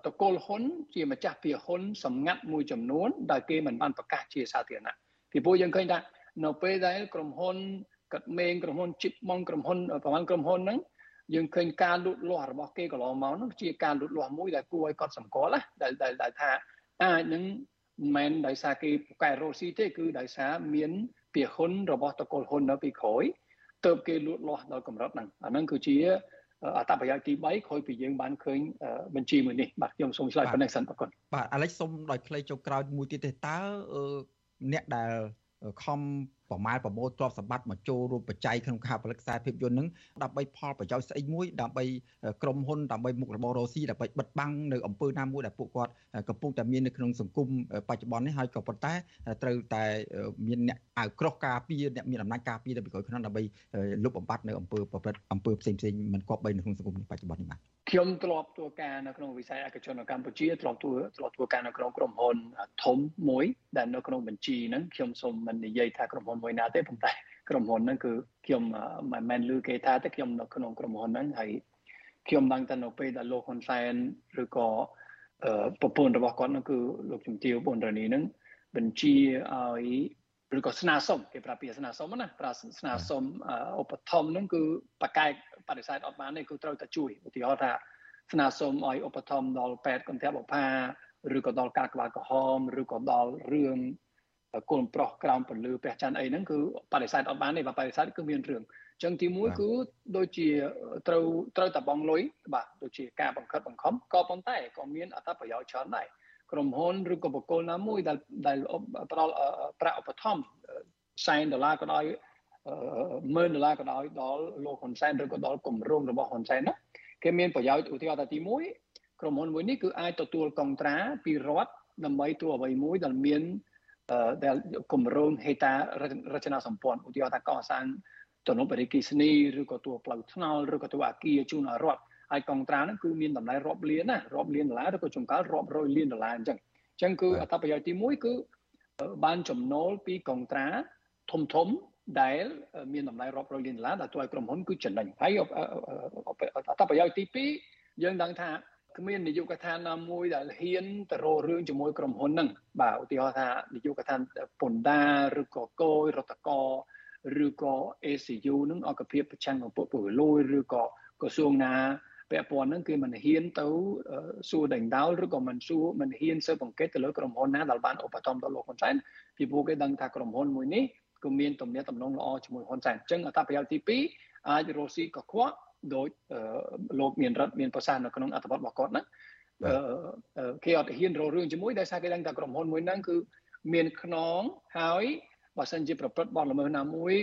តកូលហ៊ុន ជាម្ចាស់ភាគហ៊ុនសម្ងាត់មួយចំនួនដែលគេមិនបានប្រកាសជាសាធារណៈពីព្រោះយើងឃើញថានៅពេលដែលក្រុមហ៊ុនកាត់មេងក្រុមហ៊ុនជីបម៉ុងក្រុមហ៊ុនប្រហែលក្រុមហ៊ុនហ្នឹង យើងឃើញការលូតលាស់របស់គេកន្លងមកនោះជាការលូតលាស់មួយដែលគួរឲ្យកត់សម្គាល់ណាដែលដែលថាអាចនឹងមិនមែនដោយសារគេពូកែរ៉ូស៊ីទេគឺដោយសារមានភាហ៊ុនរបស់តកូលហ៊ុននៅពីក្រោយទៅគេលូតលាស់ដល់កម្រិតហ្នឹងអាហ្នឹងគឺជាអត្តប្រយោជន៍ទី3ក្រោយពីយើងបានឃើញបញ្ជីមួយនេះបាទខ្ញុំសូមឆ្លើយប៉ុណ្ណេះសិនអរគុណបាទអាឡិចសូមដោយខ្លីចុងក្រោយមួយទៀតទេតើអ្នកដែលខំ ប្រមាលប្រមូលទ្រព្យសម្បត្តិមកចូលរួមបច្ច័យក្នុងការផលិតខ្សែភាពយន្តនឹងដើម្បីផលប្រយោជន៍ស្អីមួយដើម្បីក្រុមហ៊ុនដើម្បីមុខរបររស៊ីដើម្បីបិទបាំងនៅអំពើណាមួយដែលពួកគាត់កំពុងតែមាននៅក្នុងសង្គមបច្ចុប្បន្ននេះហើយក៏ប៉ុន្តែត្រូវតែមានអ្នកអៅក្រោះការពារអ្នកមានអំណាចការពារដើម្បីក្រោយខ្នងដើម្បីលុបបំបាត់នៅអំពើប្រព្រឹត្តអំពើផ្សេងផ្សេងមិនគប្បីនៅក្នុងសង្គមបច្ចុប្បន្ននេះបាទខ្ញុំធ្លាប់ធ្វើការនៅក្នុងវិស័យឯកជននៅកម្ពុជាធ្លាប់ធ្វើធ្លាប់ធ្វើការនៅក្នុងក្រុមហ៊ុនធំមួយដែលនៅក្នុងបញ្ជីហ្នឹងខ្ញុំសូមមិននិយាយថាក្រុមហ៊ុនមួយណាទេប៉ុន្តែក្រុមហ៊ុនហ្នឹងគឺខ្ញុំមិនមែនឮគេថាទេខ្ញុំនៅក្នុងក្រុមហ៊ុនហ្នឹងហើយខ្ញុំដឹងតែនៅពេលដែលលោកហ៊ុនសែនឬក៏ប្រពន្ធរបស់គាត់ហ្នឹងគឺលោកជំទាវប៊ុនរ៉ានីហ្នឹងបញ្ជាឲ្យឬក៏ស្នើសុំគេប្រាប់ពីស្នើសុំណាប្រើស្នើសុំឧបត្ថម្ភហ្នឹងគឺបកកែកបដិសេធអត់បានទេគឺត្រូវតែជួយឧទាហរណ៍ថាស្នើសុំឲ្យឧបត្ថម្ភដល់ពេទ្យកន្ទះបផាឬក៏ដល់ការក្បាលក្រហមឬក៏ដល់រឿង កូនប្រុសក្រោមពលឺព្រះច័ន្ទអីហ្នឹងគឺបដិសេធអត់បានទេបើបដិសេធគឺមានរឿងអញ្ចឹងទី1គឺដូចជាត្រូវត្រូវតែបងលុយបាទដូចជាការបង្ខិតបង្ខំក៏ប៉ុន្តែក៏មានអត្ថប្រយោជន៍ច្រើនដែរក្រុមហ៊ុនឬក៏បុគ្គលណាមួយដែលដែលផ្ដល់ប្រាក់ឧបត្ថម្ភ40ដុល្លារក៏ដោយ10000ដុល្លារក៏ដោយដល់លោកហ៊ុនសែនឬក៏ដល់គម្រោងរបស់ហ៊ុនសែនណាគេមានប្រយោជន៍ឧទាហរណ៍ថាទី1ក្រុមហ៊ុនមួយនេះគឺអាចទទួលកុងត្រាពីរដ្ឋដើម្បីធ្វើអ្វីមួយដែលមាន ដែលគម្រោងហេតារចនាសម្ព័ន្ធឧទាហរណ៍ថាកសាងទំនប់អេគិសនីឬក៏តួផ្លូវថ្នល់ឬក៏តួអាគារជូនឲ្យរដ្ឋហើយកងត្រាហ្នឹងគឺមានតម្លៃរាប់លានណារាប់លានដុល្លារឬក៏ចំកើរាប់រយលានដុល្លារអញ្ចឹងអញ្ចឹងគឺអត្ថប្រយោជន៍ទី1គឺបានចំណូលពីកងត្រាធំធំដែលមានតម្លៃរាប់រយលានដុល្លារដែលធ្វើឲ្យក្រុមហ៊ុនគឺចំណេញហើយអត្ថប្រយោជន៍ទី2យើងដឹងថា គ្មាននយោបាយកថាណាមួយដែលហ៊ានទៅរករឿងជាមួយក្រុមហ៊ុនហ្នឹងបាទឧទាហរណ៍ថានយោបាយកថាពន្ធដារឬក៏កយរដ្ឋកឬក៏ ACU នឹងអង្គភាពប្រឆាំងអំពើពុករលួយឬក៏ក្រសួងណាពាក់ព័ន្ធហ្នឹងគេមិនហ៊ានទៅសួរដេញដោលឬក៏មិនសួរមិនហ៊ានស៊ើបអង្កេតទៅលើក្រុមហ៊ុនណាដែលបានឧបត្ថម្ភដល់លោកហ៊ុនសែនពីព្រោះគេដឹងថាក្រុមហ៊ុនមួយនេះគឺមានទំនាក់ទំនងល្អជាមួយហ៊ុនសែនអញ្ចឹងអត្ថប្រយោជន៍ទី2អាចរស់ស៊ីកខ្វក់ ដោយលោកមានរដ្ឋមានប្រសាសន៍នៅក្នុងអត្ថបទរបស់គាត់ណាគេអត់ហ៊ានរករឿងជាមួយដោយសារគេដឹងថាក្រុមហ៊ុនមួយហ្នឹងគឺមានខ្នងហើយបើសិនជាប្រព្រឹត្តបទល្មើសណាមួយ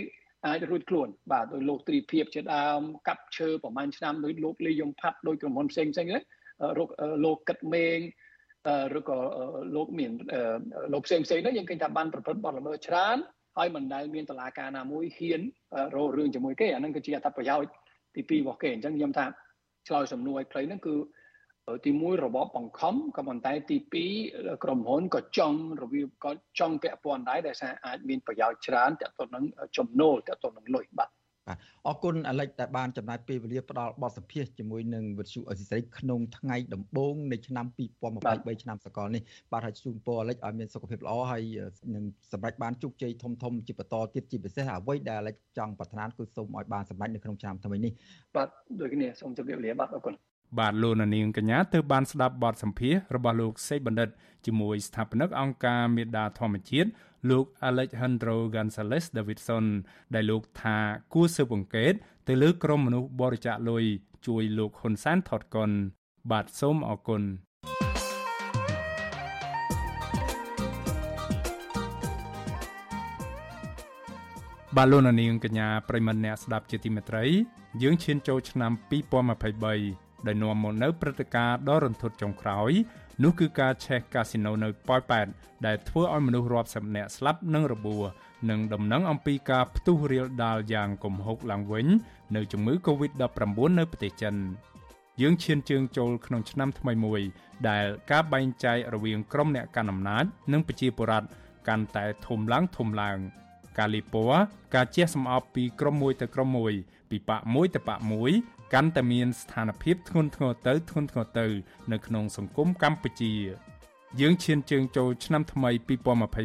អាចរួចខ្លួនបាទដោយលោកទ្រីភិបជាដើមកាប់ឈើប្រហែលឆ្នាំដោយលោកលីយំផាត់ដោយក្រុមហ៊ុនផ្សេងផ្សេងហ្នឹងលោកកិតមេងឬក៏លោកមានលោកផ្សេងផ្សេងហ្នឹងយើងឃើញថាបានប្រព្រឹត្តបទល្មើសច្រើនហើយមិនដែលមានតឡាការណាមួយហ៊ានរករឿងជាមួយគេអាហ្នឹងគឺជាអត្ថប្រយោជន៍ ទី2របស់គេអញ្ចឹងខ្ញុំថាឆ្លើយសំណួរឲ្យខ្លីហ្នឹងគឺទី1របបបង្ខំក៏ប៉ុន្តែទី2ក្រុមហ៊ុនក៏ចង់របៀបក៏ចង់ពាក់ព័ន្ធដែរដែលថាអាចមានប្រយោជន៍ច្រើនទាក់ទងនឹងចំណូលទាក់ទងនឹងលុយបាទ បាទអរគុណអាលិចដែលបានចំណាយពេលវេលាផ្ដល់បទសម្ភាសជាមួយនឹងវិទ្យុអេស៊ីសរ៉ៃក្នុងថ្ងៃដំបូងនៃឆ្នាំ2023ឆ្នាំសកលនេះបាទហើយជូនពរអាលិចឲ្យមានសុខភាពល្អហើយនឹងសម្រេចបានជោគជ័យធំធំជាបន្តទៀតជាពិសេសអ្វីដែលអាលិចចង់ប្រាថ្នាគឺសូមឲ្យបានសម្រេចនៅក្នុងឆ្នាំថ្មីនេះបាទដូចគ្នាសូមជម្រាបលាបាទអរគុណបាទលោកនាងកញ្ញាទើបបានស្ដាប់បទសម្ភាសរបស់លោកសេកបណ្ឌិតជាមួយស្ថាបនិកអង្គការមេដាធម្មជាតិ លោក Alejandro Gonzalez Davidson ដែលលោកថាគួរស៊ើបអង្កេតទៅលើក្រុមមនុស្សបរិច្ចាគលុយជួយលោកហ៊ុនសែនថតកុនបាទសូមអរគុណបាទលោកនាងកញ្ញាប្រិមមអ្នកស្ដាប់ជាទីមេត្រី យើងឈានចូលឆ្នាំ2023ដែលនាំមកនៅព្រឹត្តិការណ៍ដ៏រន្ធត់ចុងក្រោយ នោះគឺការឆេះកាស៊ីណូនៅប៉ោយប៉ែតដែលធ្វើឲ្យមនុស្សរាប់សិបនាក់ស្លាប់និងរបួសនិងដំណឹងអំពីការផ្ទុះរាលដាលយ៉ាងគំហុកឡើងវិញនៅជំងឺ Covid-19 នៅប្រទេសចិនយើងឈានជើងចូលក្នុងឆ្នាំថ្មីមួយ ដែលការបែងចែករវាងក្រុមអ្នកកាន់អំណាចនិងប្រជាពលរដ្ឋកាន់តែធំឡើងធំឡើងការលីពណ៌ការជះសម្អប់ពីក្រុមមួយទៅក្រុមមួយពីបកមួយទៅបកមួយ កាន់តែមានស្ថានភាពធ្ងន់ធ្ងរទៅធ្ងន់ធ្ងរទៅ នៅក្នុងសង្គមកម្ពុជា យើងឈានជើងចូលឆ្នាំថ្មី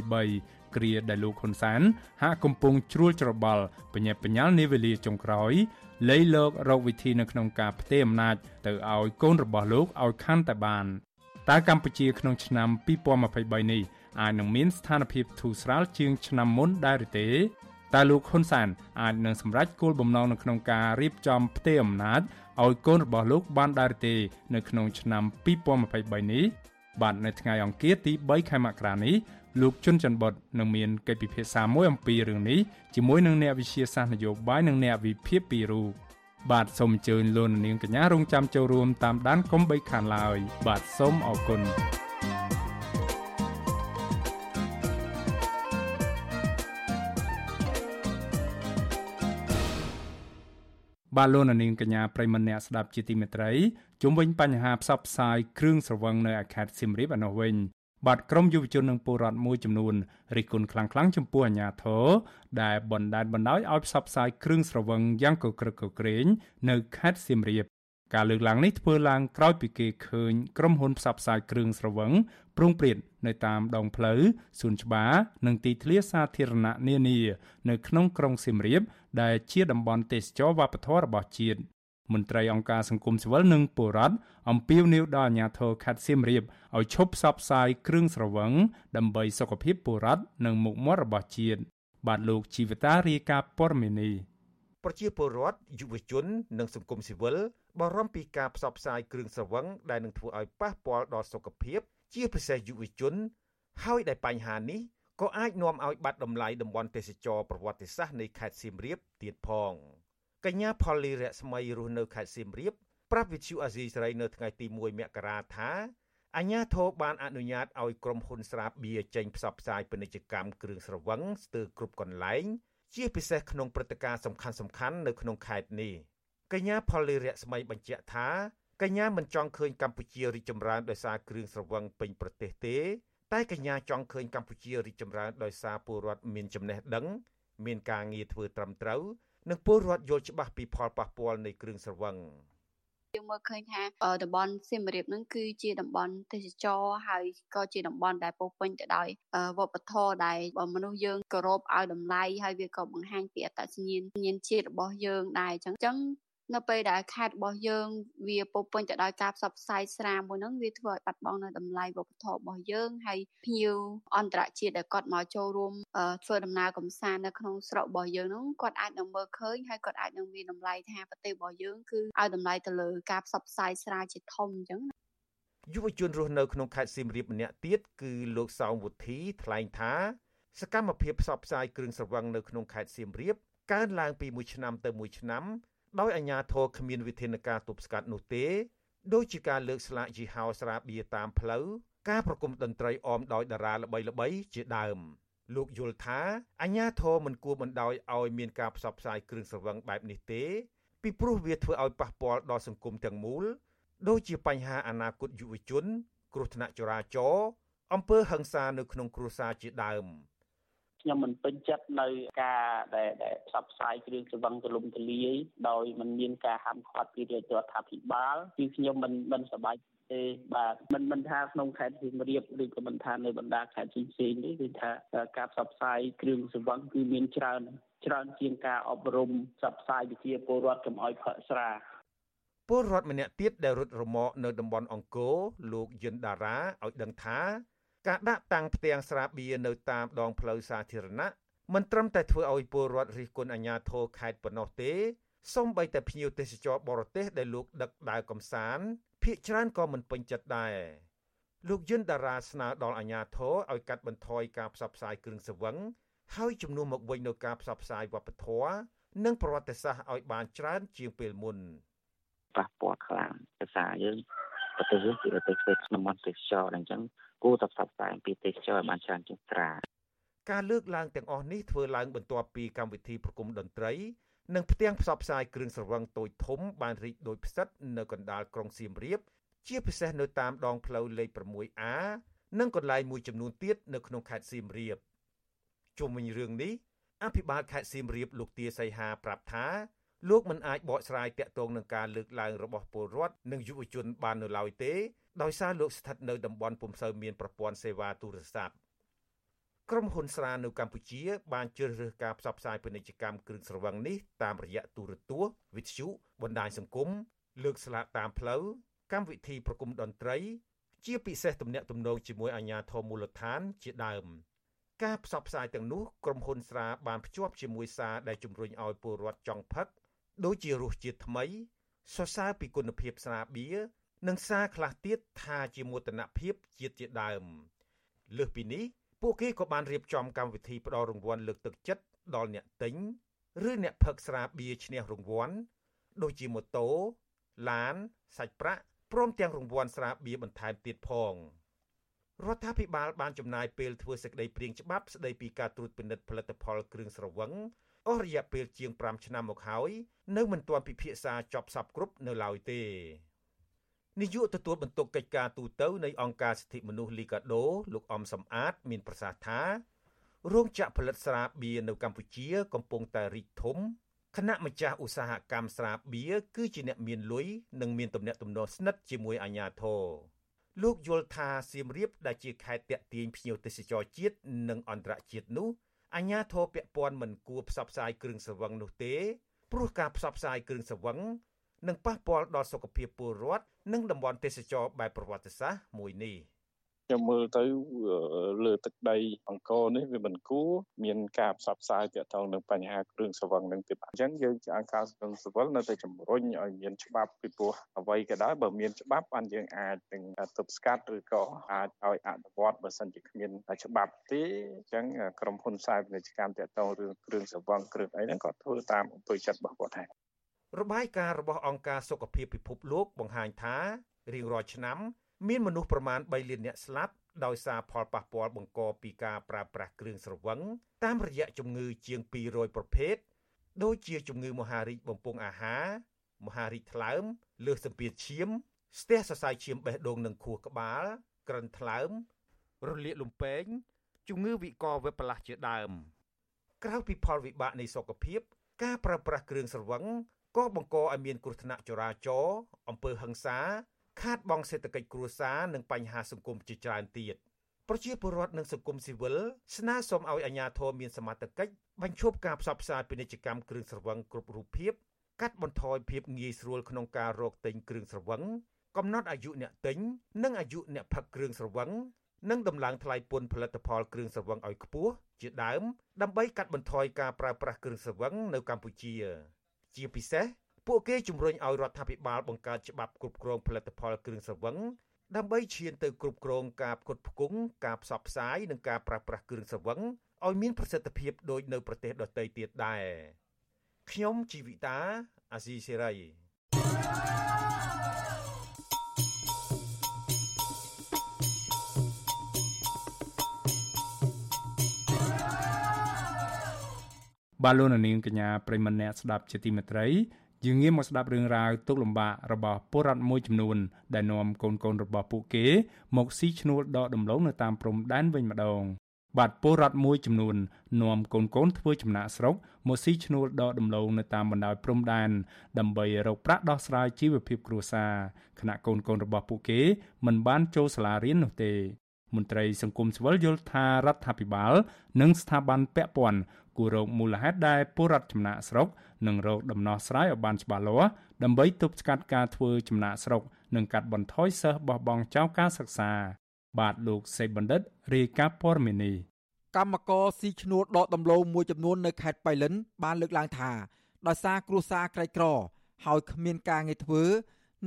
2023គ្រាដែលលោកហ៊ុនសាន ហាក់កំពុងជ្រួលច្របល់បញ្ញាបញ្ញាលនាវេលាចុងក្រោយលៃលករកវិធីនៅក្នុងការផ្ទេរអំណាចទៅឲ្យកូនរបស់លោកឲ្យខាន់តែបានតើកម្ពុជាក្នុងឆ្នាំ2023នេះអាចនឹងមានស្ថានភាពធូរស្រាលជាងឆ្នាំមុនដែរឬទេ តើលោកហ៊ុនសានអាចនឹងសម្រេចគោលបំណងនៅក្នុងការរៀបចំផ្ទេរអំណាចឲ្យកូនរបស់លោកបានដែរទេ នៅក្នុងឆ្នាំ2023នេះបាទនៅថ្ងៃអង្គារទី3ខែមករានេះលោកជុនច័ន្ទបុតនឹងមានកិច្ចពិភាក្សាមួយអំពីរឿងនេះជាមួយនឹងអ្នកវិទ្យាសាស្ត្រនយោបាយនិងអ្នកវិភាគពីរូបបាទសូមអញ្ជើញលោកនាងកញ្ញារងចាំចូលរួមតាមដានកុំបីខានឡើយបាទសូមអរគុណ បាទលោកនាងកញ្ញាប្រិមម្នាក់ស្ដាប់ជាទីមេត្រីជុំវិញបញ្ហាផ្សព្វផ្សាយគ្រឿងស្រវឹងនៅខេត្តសៀមរាបឯនោះវិញបាទក្រមយុវជននិងពលរដ្ឋមួយចំនួនរិះគន់ខ្លាំងៗចំពោះអាញាធរដែលបណ្តែតបណ្តោយឲ្យផ្សព្វផ្សាយគ្រឿងស្រវឹងយ៉ាងកក្រឹកកក្រែងនៅខេត្តសៀមរាបការលើកឡើងនេះធ្វើឡើងក្រោយពីគេឃើញក្រុមហ៊ុនផ្សព្វផ្សាយគ្រឿងស្រវឹងប្រងព្រាតនៅតាមដងផ្លូវសួនច្បារនិងទីធ្លាសាធារណៈនានានៅក្នុងក្រុងសៀមរាប ដែលជាតំបន់ទេសចរវប្បធម៌របស់ជាតិមន្ត្រីអង្គការសង្គមស៊ីវិលនិងពលរដ្ឋអំពាវនាវដល់អាជ្ញាធរខេត្តសៀមរាបឲ្យឈប់ផ្សព្វផ្សាយគ្រឿងស្រវឹងដើម្បីសុខភាពពលរដ្ឋនិងមុខមាត់របស់ជាតិបាទលោកជីវតារាយការណ៍ព័ត៌មាននេះប្រជាពលរដ្ឋយុវជន និងសង្គមស៊ីវិលបារម្ភពីការផ្សព្វផ្សាយគ្រឿងស្រវឹងដែលនឹងធ្វើឲ្យប៉ះពាល់ដល់សុខភាព ជាពិសេសយុវជន ហើយដែលបញ្ហានេះ ក៏អាចនាំឲ្យបាត់តម្លៃតំបន់ទេសចរប្រវត្តិសាស្ត្រនៃខេត្តសៀមរាបទៀតផងកញ្ញាផលលីរស្មីរស់នៅខេត្តសៀមរាបប្រាប់វិទ្យុអាស៊ីសេរីនៅថ្ងៃទី1មករាថាអញ្ញាធិបបានអនុញ្ញាតឲ្យក្រុមហ៊ុនស្រាបៀរចេញផ្សព្វផ្សាយពាណិជ្ជកម្មគ្រឿងស្រវឹងស្ទើរគ្រប់កន្លែង ជាពិសេសក្នុងព្រឹត្តិការណ៍សំខាន់ៗនៅក្នុងខេត្តនេះកញ្ញាផលលីរស្មីបញ្ជាក់ថាកញ្ញាមិនចង់ឃើញកម្ពុជារីកចម្រើនដោយសារគ្រឿងស្រវឹងពេញប្រទេសទេ តែកញ្ញាចង់ឃើញកម្ពុជារីកចម្រើនដោយសារពលរដ្ឋមានចំណេះដឹង មានការងារធ្វើត្រឹមត្រូវនិងពលរដ្ឋយល់ច្បាស់ពីផលប៉ះពាល់នៃគ្រឿងស្រវឹងយើងមើលឃើញថាតំបន់សៀមរាបហ្នឹងគឺជាតំបន់ទេសចរហើយក៏ជាតំបន់ដែលពោពេញទៅដោយវប្បធម៌ដែលមនុស្សយើងគោរពឲ្យតម្លៃហើយវាក៏បង្ហាញពីអត្តសញ្ញាណញាណជាតិរបស់យើងដែរអញ្ចឹងអញ្ចឹង នៅពេលដែលខេត្តរបស់យើង វាពោពេញទៅដោយការផ្សព្វផ្សាយស្រាមួយហ្នឹងវាធ្វើឲ្យបាត់បង់នៅតម្លៃវប្បធម៌របស់យើងហើយភ្ញៀវអន្តរជាតិដែលគាត់មកចូលរួមធ្វើដំណើរកំសាន្តនៅក្នុងស្រុករបស់យើងហ្នឹងគាត់អាចនឹងមើលឃើញហើយគាត់អាចនឹងមានតម្លៃថាប្រទេសរបស់យើងគឺឲ្យតម្លៃទៅលើការផ្សព្វផ្សាយស្រាជាធំអញ្ចឹងយុវជនរស់នៅក្នុងខេត្តសៀមរាបម្នាក់ទៀតគឺលោកសោមវុធីថ្លែងថា សកម្មភាពផ្សព្វផ្សាយគ្រឿងស្រវឹងនៅក្នុងខេត្តសៀមរាបកើនឡើងពីមួយឆ្នាំទៅមួយឆ្នាំ ដោយអាជ្ញាធរគ្មានវិធានការទប់ស្កាត់នោះទេដូចជាការលើកស្លាកយីហោស្រាបៀរតាមផ្លូវការប្រគំតន្ត្រីអមដោយតារាល្បីៗជាដើមលោកយល់ថាអាជ្ញាធរមិនគួរបណ្ដោយឲ្យមានការផ្សព្វផ្សាយគ្រឿងស្រវឹងបែបនេះទេពីព្រោះវាធ្វើឲ្យប៉ះពាល់ដល់សង្គមទាំងមូលដូចជាបញ្ហាអនាគតយុវជនគ្រោះថ្នាក់ចរាចរណ៍អំពើហិង្សានៅក្នុងគ្រួសារជាដើម។ ខ្ញុំមិនពេញចិត្តនៅការដែលដែលផ្សព្វផ្សាយគ្រឿងស្រវឹងទូលំទូលាយដោយមិនមានការហាមឃាត់ពីរាជរដ្ឋាភិបាលគឺខ្ញុំមិនមិនសប្បាយទេបាទមិនមិនថាក្នុងខេត្តសៀមរាបឬក៏មិនថានៅបណ្ដាខេត្តផ្សេងៗនេះគឺថាការផ្សព្វផ្សាយគ្រឿងស្រវឹងគឺមានច្រើនច្រើនជាងការអប់រំផ្សព្វផ្សាយវិជាពលរដ្ឋកុំឲ្យផឹកស្រាពលរដ្ឋម្នាក់ទៀតដែលរត់រមាក់នៅតំបន់អង្គរលោកយិនដារ៉ាឲ្យដឹងថា ការដាក់តាំងផ្ទាំងស្រាបៀរនៅតាមដងផ្លូវសាធារណៈមិនត្រឹមតែធ្វើឲ្យពលរដ្ឋរិះគន់អាជ្ញាធរខេត្តប៉ុណ្ណោះទេសូម្បីតែភ្ញៀវទេសចរបរទេសដែលលោកដឹកដើរកំសាន្តភ ieck ច្រើនក៏មិនពេញចិត្តដែរលោកយិនតារាស្នើដល់អាជ្ញាធរឲ្យកាត់បន្ថយការផ្សព្វផ្សាយគ្រឿងសង្វឹងហើយជំនួសមកវិញនូវការផ្សព្វផ្សាយវប្បធម៌និងប្រវត្តិសាស្ត្រឲ្យបានច្រើនជាងពេលមុនប៉ះពាល់ខ្លាំងភាសាយើង ប្រទេសយើងគឺប្រទេសធ្វើក្នុងមន្តទេសចរអញ្ចឹងគួរតែផ្សព្វផ្សាយអំពីទេសចរឲ្យបានច្រើនជាងត្រាការលើកឡើងទាំងអស់នេះធ្វើឡើងបន្ទាប់ពីកម្មវិធីប្រគំតន្ត្រីនិងផ្ទាំងផ្សព្វផ្សាយគ្រឿងស្រវឹងតូចធំបានរីកដូចផ្សិតនៅកណ្ដាលក្រុងសៀមរាប ជាពិសេសនៅតាមដងផ្លូវលេខ 6A និងកន្លែងមួយចំនួនទៀតនៅក្នុងខេត្តសៀមរាបជុំវិញរឿងនេះអភិបាលខេត្តសៀមរាបលោកទាសីហាប្រាប់ថា លោកមិនអាចបកស្រាយតាក់ទងនឹងការលើកឡើងរបស់ពលរដ្ឋនិងយុវជនបាននៅឡើយទេដោយសារលោកស្ថិតនៅតំបន់ពុំសូវមានប្រព័ន្ធសេវាទូរស័ព្ទក្រុមហ៊ុនស្រានៅកម្ពុជា បានជ្រើសរើសការផ្សព្វផ្សាយពាណិជ្ជកម្មគ្រឿងស្រវឹងនេះតាមរយៈទូរទស្សន៍វិទ្យុបណ្ដាញសង្គមលើកស្លាកតាមផ្លូវកម្មវិធីប្រគំតន្ត្រី ជាពិសេសទំនាក់ទំនងជាមួយអាជ្ញាធរមូលដ្ឋានជាដើមការផ្សព្វផ្សាយទាំងនោះក្រុមហ៊ុនស្រាបានភ្ជាប់ជាមួយសារដែលជំរុញឲ្យពលរដ្ឋចង់ផឹក ដូចជារសជាតិថ្មីសរសើរពីគុណភាពស្រាបៀរនិងសារខ្លះទៀតថាជាមោទនភាពជាតិជាដើមលើសពីនេះពួកគេក៏បានរៀបចំកម្មវិធីផ្ដល់រង្វាន់លើកទឹកចិត្តដល់អ្នកទិញឬអ្នកផឹកស្រាបៀរឈ្នះរង្វាន់ដូចជាម៉ូតូឡានសាច់ប្រាក់ព្រមទាំងរង្វាន់ស្រាបៀរបន្ថែមទៀតផងរដ្ឋាភិបាលបានចំណាយពេលធ្វើសេចក្តីព្រាងច្បាប់ស្តីពីការត្រួតពិនិត្យផលិតផលគ្រឿងស្រវឹងអស់រយៈពេលជាង5ឆ្នាំមកហើយ នៅមិនទាន់ពិភាក្សាចប់សពគ្រប់នៅឡើយទេនាយកទទួលបន្ទុកកិច្ចការទូតនៃអង្គការសិទ្ធិមនុស្សលីកាដូលោកអំសំអាត មានប្រសាសន៍ថារោងចក្រផលិតស្រាបៀរនៅកម្ពុជា កំពុងតែរីកធំគណៈម្ចាស់ឧស្សាហកម្មស្រាបៀរគឺជាអ្នកមានលុយនិងមានទំនាក់ទំនងស្និទ្ធជាមួយអាជ្ញាធរលោកយល់ថាសៀមរាបដែលជាខេត្តតាក់ទាញភ្ញៀវទេសចរជាតិនិងអន្តរជាតិនោះអាជ្ញាធរពាក់ព័ន្ធមិនគួរផ្សព្វផ្សាយគ្រឿងស្រវឹងនោះទេ ព្រោះការផ្សព្វផ្សាយគ្រឿងស្រវឹងនឹងប៉ះពាល់ដល់សុខភាពពលរដ្ឋនិងតំបន់ទេសចរបែបប្រវត្តិសាស្ត្រមួយនេះ។ ខ្ញុំមើលទៅលើទឹកដីអង្គរនេះវាមិនគួរមានការផ្សព្វផ្សាយទាក់ទងនឹងបញ្ហាគ្រឿងស្រវឹងនឹងទេអញ្ចឹងយើងជាអង្គការសង្គមស៊ីវិលនៅតែជំរុញឲ្យមានច្បាប់ពីព្រោះអ្វីក៏ដោយបើមានច្បាប់បានយើងអាចនឹងទប់ស្កាត់ឬក៏អាចឲ្យអនុវត្តបើសិនជាគ្មានច្បាប់ទេអញ្ចឹងក្រុមហ៊ុនផ្សាយពាណិជ្ជកម្មទាក់ទងរឿងគ្រឿងស្រវឹងគ្រឿងអីហ្នឹងក៏ធ្វើតាមអំពើចិត្តរបស់គាត់ដែររបាយការណ៍របស់អង្គការសុខភាពពិភពលោកបង្ហាញថារៀងរាល់ឆ្នាំ មានមនុស្សប្រមាណ3លានអ្នកស្លាប់ដោយសារផលប៉ះពាល់បង្កពីការប្រើប្រាស់គ្រឿងស្រវឹងតាមរយៈជំងឺជាង200ប្រភេទដូចជាជំងឺមហារីកបំពង់អាហារមហារីកថ្លើមលើសសម្ពាធឈាម ស្ទះសរសៃឈាមបេះដូងនិងខួរក្បាល ក្រិនថ្លើម រលាកលំពេងជំងឺវិកលវេបលាស់ជាដើម ក្រៅពីផលវិបាកនៃសុខភាព ការប្រើប្រាស់គ្រឿងស្រវឹងក៏បង្កឲ្យមានគ្រោះថ្នាក់ចរាចរណ៍អំពើហិង្សា ខាតបង់សេដ្ឋកិច្ចគ្រួសារនិងបញ្ហាសង្គមជាច្រើនទៀតប្រជាពលរដ្ឋនិងសង្គមស៊ីវិលស្នើសុំឲ្យអាជ្ញាធរមានសមត្ថកិច្ចបញ្ឈប់ការផ្សព្វផ្សាយពាណិជ្ជកម្មគ្រឿងស្រវឹងគ្រប់រូបភាពកាត់បន្ថយភាពងាយស្រួលក្នុងការរកទិញគ្រឿងស្រវឹងកំណត់អាយុអ្នកទិញនិងអាយុអ្នកផឹកគ្រឿងស្រវឹងនិងដំឡើងថ្លៃពន្ធផលិតផលគ្រឿងស្រវឹងឲ្យខ្ពស់ជាដើម ដើម្បីកាត់បន្ថយការប្រើប្រាស់គ្រឿងស្រវឹងនៅកម្ពុជា ជាពិសេស ពួកគេជំរុញឲ្យរដ្ឋាភិបាលបង្កើតច្បាប់គ្រប់គ្រងផលិតផលគ្រឿងស្រវឹងដើម្បីឈានទៅគ្រប់គ្រងការផ្គត់ផ្គង់ការផ្សព្វផ្សាយនិងការប្រើប្រាស់គ្រឿងស្រវឹងឲ្យមានប្រសិទ្ធភាពដូចនៅប្រទេសដទៃទៀតដែរខ្ញុំជីវិតាអាស៊ីសេរីបាទលោកនាងកញ្ញាប្រិមម្នាក់ស្ដាប់ជាទីមេត្រី យើងងាកមកស្ដាប់រឿងរ៉ាវទុកលំបាករបស់ពលរដ្ឋមួយចំនួន ដែលនាំកូនកូនរបស់ពួកគេ មកស៊ីឈ្នួលដកដំឡូងនៅតាមព្រំដែនវិញម្ដងបាទពលរដ្ឋមួយចំនួននាំកូនកូនធ្វើចំណាក់ស្រុកមកស៊ីឈ្នួលដកដំឡូងនៅតាមបណ្ដោយព្រំដែនដើម្បីរកប្រាក់ដោះស្រាយជីវភាពគ្រួសារខណៈកូនកូនរបស់ពួកគេមិនបានចូលសាលារៀននោះទេមន្ត្រីសង្គមស៊ីវិលយល់ថារដ្ឋាភិបាល និងស្ថាប័នពាក់ព័ន្ធគគួររកមូលហេតុដែលពលរដ្ឋចំណាក់ស្រុក និងរកដំណោះស្រាយឲ្យបានច្បាស់លាស់ដើម្បីទប់ស្កាត់ការធ្វើចំណាក់ស្រុកនិងកាត់បន្ថយសិស្សបោះបង់ចោលការសិក្សា បាទលោកសេបណ្ឌិតរាយការណ៍ព័ត៌មាននេះកម្មករស៊ីឈ្នួលដកដំឡូងមួយចំនួននៅខេត្តបៃលិន បានលើកឡើងថាដោយសារគ្រួសារក្រីក្រ ហើយគ្មានការងារធ្វើ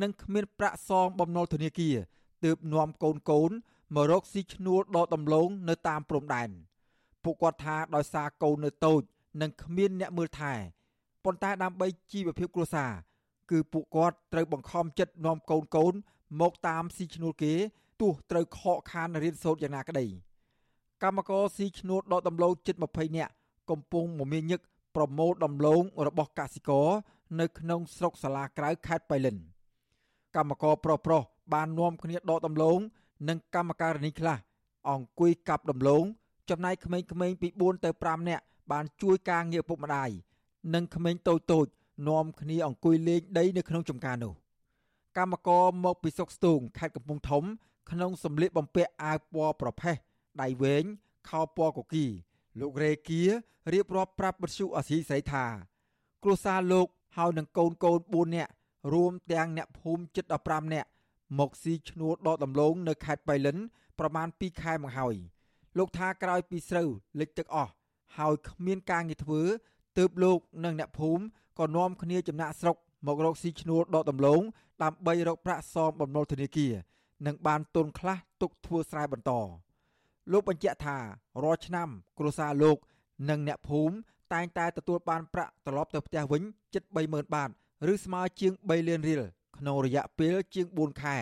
និងគ្មានប្រាក់សងបំណុលធនាគារទើបនាំកូនកូនមករកស៊ីឈ្នួលដកដំឡូងនៅតាមព្រំដែនពួកគាត់ថាដោយសារកូននៅតូច និងគ្មានអ្នកមើលថែ ប៉ុន្តែដើម្បីជីវភាពគ្រួសារគឺពួកគាត់ត្រូវបង្ខំចិត្តនាំកូនកូនមកតាមស៊ីឈ្នួលគេទោះត្រូវខកខានរៀនសូត្រយ៉ាងណាក្តីកម្មករស៊ីឈ្នួលដកដំឡូងជិត20នាក់កំពុងមមាញឹកប្រមូលដំឡូងរបស់កសិករនៅក្នុងស្រុកសាលាក្រៅខេត្តបៃលិនកម្មករប្រុសប្រុសបាននាំគ្នាដកដំឡូងនិងកម្មការិនីខ្លះអង្គុយកាប់ដំឡូងចំណែកក្មេងៗពី4ទៅ5នាក់បានជួយការងារពុកម្ដាយ និងក្មេងតូចតូចនាំគ្នាអង្គុយលេងដីនៅក្នុងចំការនោះកម្មករមកពីសុកស្ទូងខេត្តកំពង់ធំ ក្នុងសម្លៀកបំពាក់អាវពណ៌ប្រផេះដៃវែងខោពណ៌កគី លោករេគារៀបរាប់ប្រាប់បទសុអសីស្រីថា គ្រួសារលោកហើយនឹងកូនកូន4នាក់រួមទាំងអ្នកភូមិជិត15នាក់មកស៊ីឈ្នួលដកដំឡូងនៅខេត្តបៃលិនប្រមាណ2ខែមកហើយលោកថាក្រោយពីស្រូវលិចទឹកអស់ហើយគ្មានការងារធ្វើ ទើបលោកនិងអ្នកភូមិក៏នាំគ្នាចំណាក់ស្រុកមករកស៊ីឈ្នួលដកដំឡូងដើម្បីរកប្រាក់សងបំណុលធនាគារនិងបានទុនខ្លះទុកធ្វើស្រែបន្តលោកបញ្ជាក់ថារាល់ឆ្នាំ គ្រួសារលោកនិងអ្នកភូមិតែងតែទទួលបានប្រាក់ត្រឡប់ទៅផ្ទះវិញជិត30000បាតឬស្មើជាង3លានរៀលក្នុងរយៈពេលជាង4ខែ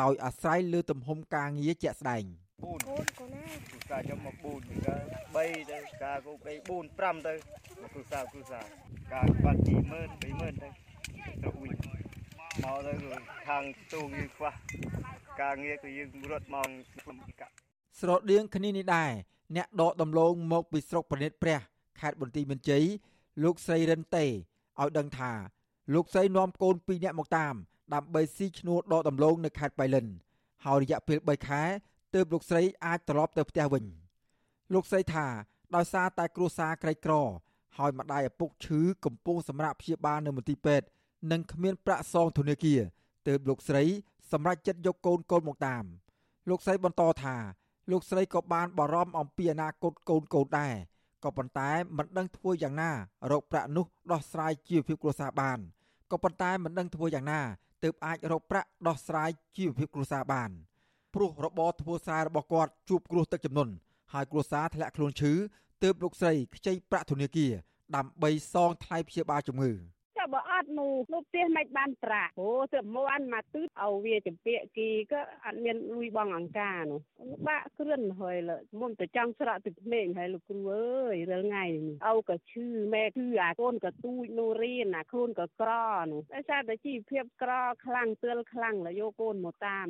ដោយអាស្រ័យលើទំហំការងារជាក់ស្ដែង 4កូនកូនណាគ្រូសាខ្ញុំមក4ទៅ3ទៅការគូ3 4 5ទៅមកគ្រូសាគ្រូសាការបាត់20000 20000ទៅទៅវិញមកទៅខាងទូយើងខ្វះការងារគឺយើងរត់មកខ្ញុំកាក់ស្រដៀងគ្នានេះដែរអ្នកដកដំឡូងមកពីស្រុកប្រណិតព្រះខេត្តបន្ទាយមានជ័យលោកស្រីរិនតេឲ្យដឹងថាលោកស្រីនាំកូន2នាក់មកតាមដើម្បីស៊ីឈ្នួលដកដំឡូងនៅខេត្តបៃលិនហើយរយៈពេល3ខែ ទើបលោកស្រីអាចត្រឡប់ទៅផ្ទះវិញលោកស្រីថាដោយសារតែគ្រួសារក្រីក្រ ហើយម្ដាយឪពុកឈឺកំពុងសម្រាប់ព្យាបាលនៅមន្ទីរពេទ្យនិងគ្មានប្រាក់សងធនាគារទើបលោកស្រីសម្រេចចិត្តយកកូនកូនមកតាម លោកស្រីបន្តថាលោកស្រីក៏បានបារម្ភអំពីអនាគតកូនកូនដែរក៏ប៉ុន្តែមិនដឹងធ្វើយ៉ាងណារកប្រាក់នោះដោះស្រាយជីវភាពគ្រួសារបានក៏ប៉ុន្តែមិនដឹងធ្វើយ៉ាងណាទើបអាចរកប្រាក់ដោះស្រាយជីវភាពគ្រួសារបាន ព្រោះរបរធ្វើសាររបស់គាត់ជួបគ្រោះទឹកជំនន់ហើយគ្រួសារធ្លាក់ខ្លួនឈឺទើបលោកស្រីខ្ចីប្រាក់ធនាគារដើម្បីសងថ្លៃព្យាបាលជំងឺ។ក៏បើអត់នោះលោកផ្ទះមិនបានប្រាក់អូទៅមួនមកទឺឲ្យវាចម្ពាក់គីក៏អត់មានលុយបងអង្ការនោះបាក់គ្រឿនហើយលើមុំទៅចង់ស្រក់ទឹកភ្នែកហើយលោកគ្រូអើយរាល់ថ្ងៃនេះអោក៏ឈឺម៉ែឈឺអាកូនក៏ទូចនោះរៀនអាខ្លួនក៏ក្រនោះតែសារតែជីវភាពក្រខ្លាំងទើលខ្លាំងលយកកូនមកតាម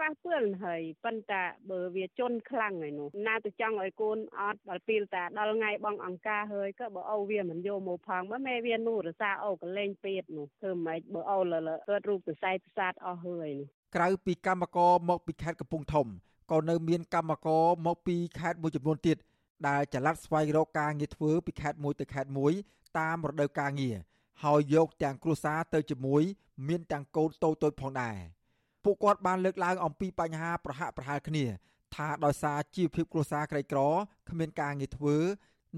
ប៉ះពាល់ហើយប៉ុន្តែបើវាជន់ខ្លាំងហើយនោះណាទៅចង់ឲ្យកូនអត់ដល់ពេលតាដល់ថ្ងៃបងអង្ការហើយក៏បើអូវាមិនយកមកផងបើម៉ែវានោះរសាអូក៏លេងពេតនោះធ្វើម៉េចបើអូលកើតរូបសរសៃប្រសាទអស់ហើយនោះក្រៅពីកម្មករមកពីខេត្តកំពង់ធំក៏នៅមានកម្មករមកពីខេត្តមួយចំនួនទៀតដែលចល័តស្វែងរកការងារធ្វើពីខេត្តមួយទៅខេត្តមួយតាមរដូវការងារហើយយកទាំងគ្រួសារទៅជាមួយ មានទាំងកូនតូចៗផងដែរ ពួកគាត់បានលើកឡើងអំពីបញ្ហាប្រហាក់ប្រហែលគ្នា ថាដោយសារជីវភាពគ្រួសារក្រីក្រគ្មានការងារធ្វើ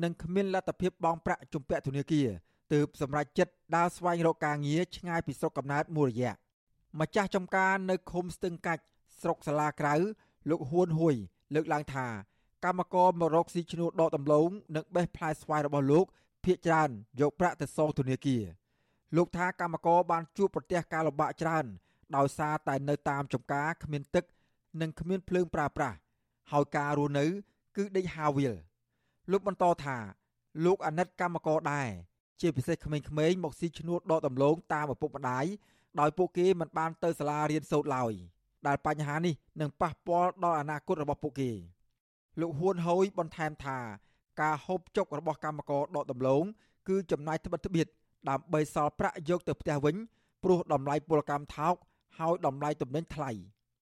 និងគ្មានលទ្ធភាពបង់ប្រាក់ជំពាក់ធនាគារទើបសម្រេចចិត្តដើរស្វែងរកការងារឆ្ងាយពីស្រុកកំណើតមួយរយៈម្ចាស់ចំការនៅឃុំស្ទឹងកាច់ស្រុកសាលាក្រៅ លោកហ៊ួនហួយលើកឡើងថាកម្មករមករកស៊ីឈ្នួលដកដំឡូងនិងបេះផ្លែស្វាយរបស់លោកភ ieck ច្រើនយកប្រាក់ទៅសងធនាគារលោកថាកម្មករបានជួបប្រទះការលំបាកច្រើន ដោយសារតែនៅតាមចំការគ្មានទឹក និងគ្មានភ្លើងប្រើប្រាស់ហើយការរស់នៅ គឺដេកហាវិលលោកបន្តថាលោកអាណិតកម្មករដែរជាពិសេសក្មេងៗមកស៊ីឈ្នួលដកដំឡូងតាមឪពុកម្ដាយដោយពួកគេមិនបានទៅសាលារៀនសូត្រឡើយដែលបញ្ហានេះនឹងប៉ះពាល់ដល់អនាគតរបស់ពួកគេលោកហ៊ួនហូយបន្ថែមថាការហូបចុករបស់កម្មករដកដំឡូងគឺចំណាយត្បិតត្បៀតដើម្បីសល់ប្រាក់យកទៅផ្ទះវិញព្រោះតម្លៃពលកម្មថោក ហើយតម្លៃទំនិញថ្លៃ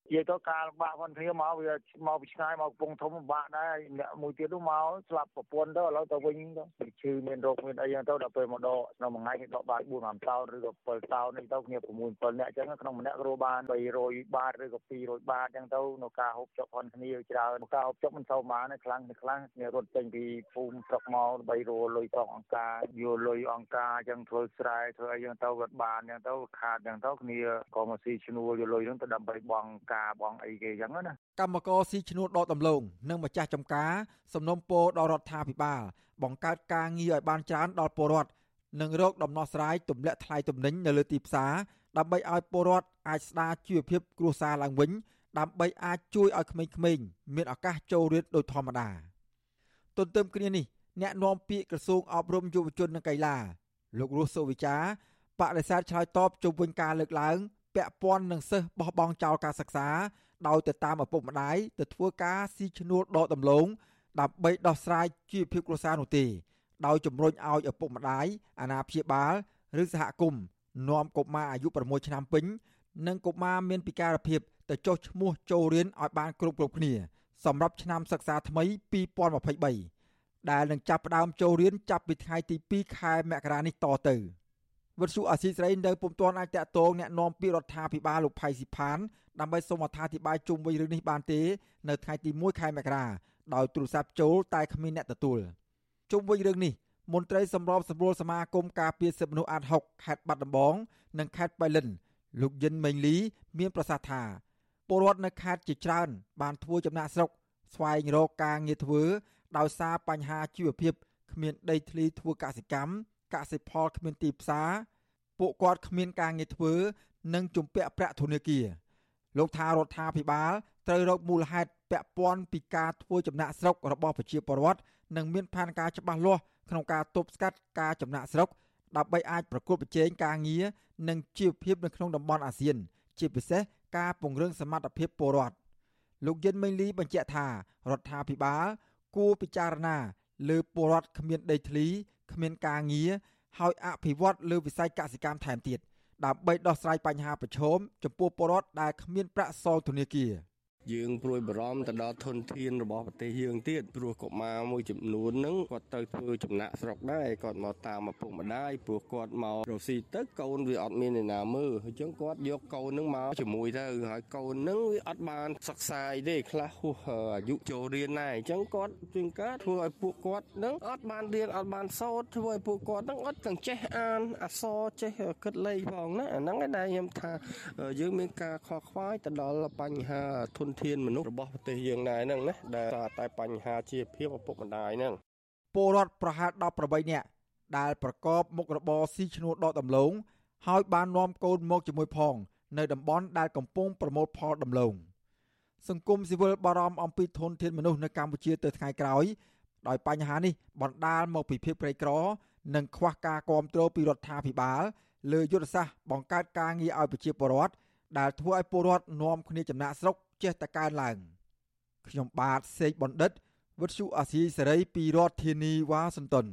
និយាយទៅការលំបាកវណ្ណធាមកវាមកពីឆ្ងាយមកកំពង់ធំលំបាកដែរអ្នកមួយទៀតនោះមកស្លាប់ប្រពន្ធទៅឥឡូវទៅវិញទៅឈឺមានរោគមានអីចឹងទៅដល់ពេលមកដកក្នុងមួយថ្ងៃគេដកបាន4 5តោនឬក៏7តោននេះទៅគ្នា6 7នាក់ចឹងក្នុងម្នាក់រស់បាន300បាតឬក៏200បាតចឹងទៅនៅការហូបចុកផងគ្នាច្រើនការហូបចុកមិនសូវបានទេខ្លាំងខ្លាំងគ្នារត់ចេញពីភូមិស្រុកមកដើម្បីរលុយផងអង្គការយកលុយអង្គការចឹងធ្វើស្រែធ្វើអីចឹងទៅវាបានចឹងទៅខាតចឹងទៅគ្នាក៏មកស៊ីឈ្នួលយកលុយហ្នឹងទៅដើម្បីបងការបងអីគេចឹងណាកម្មករស៊ីឈ្នួលដកដំឡូងនិងម្ចាស់ចំការសំណុំពរដល់រដ្ឋាភិបាលបង្កើតការងារឲ្យបានច្រើនដល់ពលរដ្ឋនិងរកដំណោះស្រាយទម្លាក់ថ្លៃទំនិញនៅលើទីផ្សារដើម្បីឲ្យពលរដ្ឋអាចស្ដារជីវភាពគ្រួសារឡើងវិញដើម្បីអាចជួយឲ្យក្មេងៗមានឱកាសចូលរៀនដោយធម្មតាទន្ទឹមគ្នានេះអ្នកនាំពាក្យក្រសួងអប់រំយុវជននិងកីឡាលោករស់សុវិចាបដិសេធឆ្លើយតបជុំវិញការលើកឡើង ពាក់ព័ន្ធនឹងសិស្សបោះបង់ចោលការសិក្សាដោយទៅតាមឪពុកម្ដាយទៅធ្វើការស៊ីឈ្នួលដកដំឡូងដើម្បីដោះស្រាយជីវភាពគ្រួសារនោះទេដោយជំរុញឲ្យឪពុកម្ដាយអាណាព្យាបាលឬសហគមន៍នាំកុមារអាយុ6ឆ្នាំពេញនិងកុមារមានពិការភាពទៅចុះឈ្មោះចូលរៀនឲ្យបានគ្រប់គ្រប់គ្នាសម្រាប់ឆ្នាំសិក្សាថ្មី2023ដែលនឹងចាប់ផ្ដើមចូលរៀនចាប់ពីថ្ងៃទី2ខែមករានេះតទៅ វិទ្យុអាស៊ីសេរីនៅពុំទាន់អាចតាក់ទងแนะនាំពាក្យរដ្ឋាភិបាលលោកផៃស៊ីផានដើម្បីសូមអត្ថាធិប្បាយជុំវិញរឿងនេះបានទេនៅថ្ងៃទី1ខែមករាដោយទូរស័ព្ទចូលតែគ្មានអ្នកទទួលជុំវិញរឿងនេះមន្ត្រីសម្របសម្រួលសមាគមការពារសិទ្ធិមនុស្សអាត6ខេត្តបាត់ដំបងនិងខេត្តបៃលិនលោកយិនមេងលីមានប្រសាសន៍ថាពលរដ្ឋនៅខេត្តជាច្រើន បានធ្វើចំណាក់ស្រុកស្វែងរកការងារធ្វើដោយសារបញ្ហាជីវភាពគ្មានដីធ្លីធ្វើកសិកម្ម កសិផលគ្មានទីផ្សារពួកគាត់គ្មានការងារធ្វើ និងជំពាក់ប្រាក់ធនាគារលោកថារដ្ឋាភិបាលត្រូវរកមូលហេតុពាក់ព័ន្ធពីការធ្វើចំណាក់ស្រុករបស់ប្រជាពលរដ្ឋនិងមានផែនការច្បាស់លាស់ក្នុងការទប់ស្កាត់ការចំណាក់ស្រុកដើម្បីអាចប្រកួតប្រជែងការងារនិងជីវភាពនៅក្នុងតំបន់អាស៊ាន ជាពិសេសការពង្រឹងសមត្ថភាពពលរដ្ឋលោកយិនមេងលីបញ្ជាក់ថារដ្ឋាភិបាលគួរពិចារណាលើពលរដ្ឋគ្មានដីធ្លី គ្មានការងារហើយអភិវឌ្ឍលើវិស័យកសិកម្មថែមទៀតដើម្បីដោះស្រាយបញ្ហាប្រឈមចំពោះពលរដ្ឋដែលគ្មានប្រាក់សងធនាគារ។ យើងព្រួយបារម្ភទៅដល់ធនធានរបស់ប្រទេសយើងទៀតព្រោះកុមារមួយចំនួនហ្នឹងគាត់ទៅធ្វើចំណាក់ស្រុកដែរគាត់មកតាមឪពុកម្ដាយព្រោះគាត់មករកស៊ីទៅកូនវាអត់មានអ្នកណាមើលអញ្ចឹងគាត់យកកូនហ្នឹងមកជាមួយទៅហើយកូនហ្នឹងវាអត់បានសិក្សាទេខ្លះហួសអាយុចូលរៀនដែរអញ្ចឹងគាត់ជាងការធ្វើឲ្យពួកគាត់ហ្នឹងអត់បានរៀនអត់បានសូត្រធ្វើឲ្យពួកគាត់ហ្នឹងអត់ទាំងចេះអានអក្សរចេះគិតលេខផងណាអាហ្នឹងឯងដែលខ្ញុំថាយើងមានការខកខ្វាយទៅដល់បញ្ហាធនធានមនុស្សរបស់ប្រទេសយើងដែរហ្នឹងណាដែលតែបញ្ហាជាភាពឪពុកម្ដាយហ្នឹងពលរដ្ឋប្រហែល18នាក់ដែលប្រកបមុខរបរស៊ីឈ្នួលដកដំឡូងហើយបាននាំកូនមកជាមួយផង នៅតំបន់ដែលកំពុងប្រមូលផលដំឡូងសង្គមស៊ីវិលបារម្ភអំពីធនធានមនុស្សនៅកម្ពុជាទៅថ្ងៃក្រោយដោយបញ្ហានេះបណ្ដាលមកពីភាពក្រីក្រ និងខ្វះការគ្រប់គ្រងពីរដ្ឋាភិបាលលើយុទ្ធសាស្ត្របង្កើតការងារឲ្យប្រជាពលរដ្ឋដែលធ្វើឲ្យពលរដ្ឋនាំគ្នាចំណាក់ស្រុក ចេះតែកើនឡើង ខ្ញុំបាទសេកបណ្ឌិត វិទ្យុអាស៊ីសេរីពីរដ្ឋធានីវ៉ាស៊ីនតោន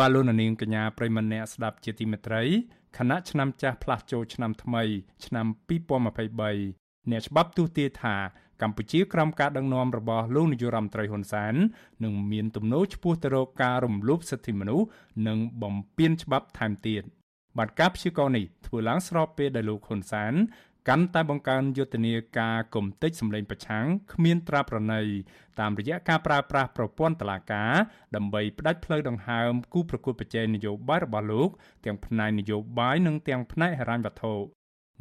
បាទលោកនាងកញ្ញាប្រិមម្នាក់ស្ដាប់ជាទីមេត្រីខណៈឆ្នាំចាស់ផ្លាស់ចូលឆ្នាំថ្មី ឆ្នាំ2023អ្នកច្បាប់ទូទាថាកម្ពុជាក្រោមការដឹកនាំរបស់លោកនាយរដ្ឋមន្ត្រីហ៊ុនសែននឹងមានទំនោរឆ្ពោះទៅរកការរំលោភសិទ្ធិមនុស្សនិងបំពានច្បាប់ថែមទៀតបាទការព្យាករណ៍នេះធ្វើឡើងស្របពេលដែលលោកហ៊ុនសែន កាន់តែបង្កើនយុទ្ធនាការគំតិចសម្លេងប្រឆាំងគ្មានត្រាប្រណីតាមរយៈការប្រើប្រាស់ប្រព័ន្ធតឡាការដើម្បីផ្ដាច់ផ្លូវដង្ហើមគូប្រកួតប្រជែងនយោបាយរបស់លោកទាំងផ្នែកនយោបាយនិងទាំងផ្នែកហិរញ្ញវត្ថុ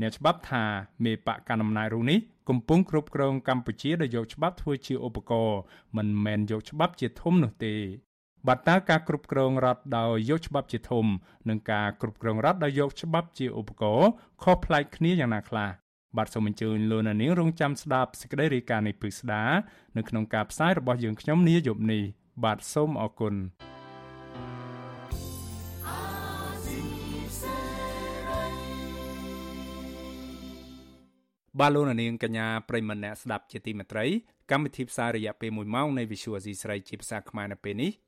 អ្នកច្បាប់ថាមេបកកណ្ដាលអំណាចរូបនេះកំពុងគ្រប់គ្រងកម្ពុជាដោយយកច្បាប់ធ្វើជាឧបករណ៍មិនមែនយកច្បាប់ជាធំនោះទេ បាទតើការគ្រប់គ្រងរដ្ឋដោយយកច្បាប់ជាធំនិងការគ្រប់គ្រងរដ្ឋដោយយកច្បាប់ជាឧបករណ៍ខុសប្លែកគ្នាយ៉ាងណាខ្លះបាទសូមអញ្ជើញលោកនាងរងចាំស្ដាប់សេចក្តីរាយការណ៍នេះពិស្ដានៅក្នុងការផ្សាយរបស់យើងខ្ញុំនាយប់នេះបាទសូមអរគុណបាទលោកនាងកញ្ញាប្រិមម្នាក់ស្ដាប់ជាទីមេត្រីកម្មវិធីផ្សាយរយៈពេល1ម៉ោងនៃ Visual C ស្រីជាភាសាខ្មែរនៅពេលនេះ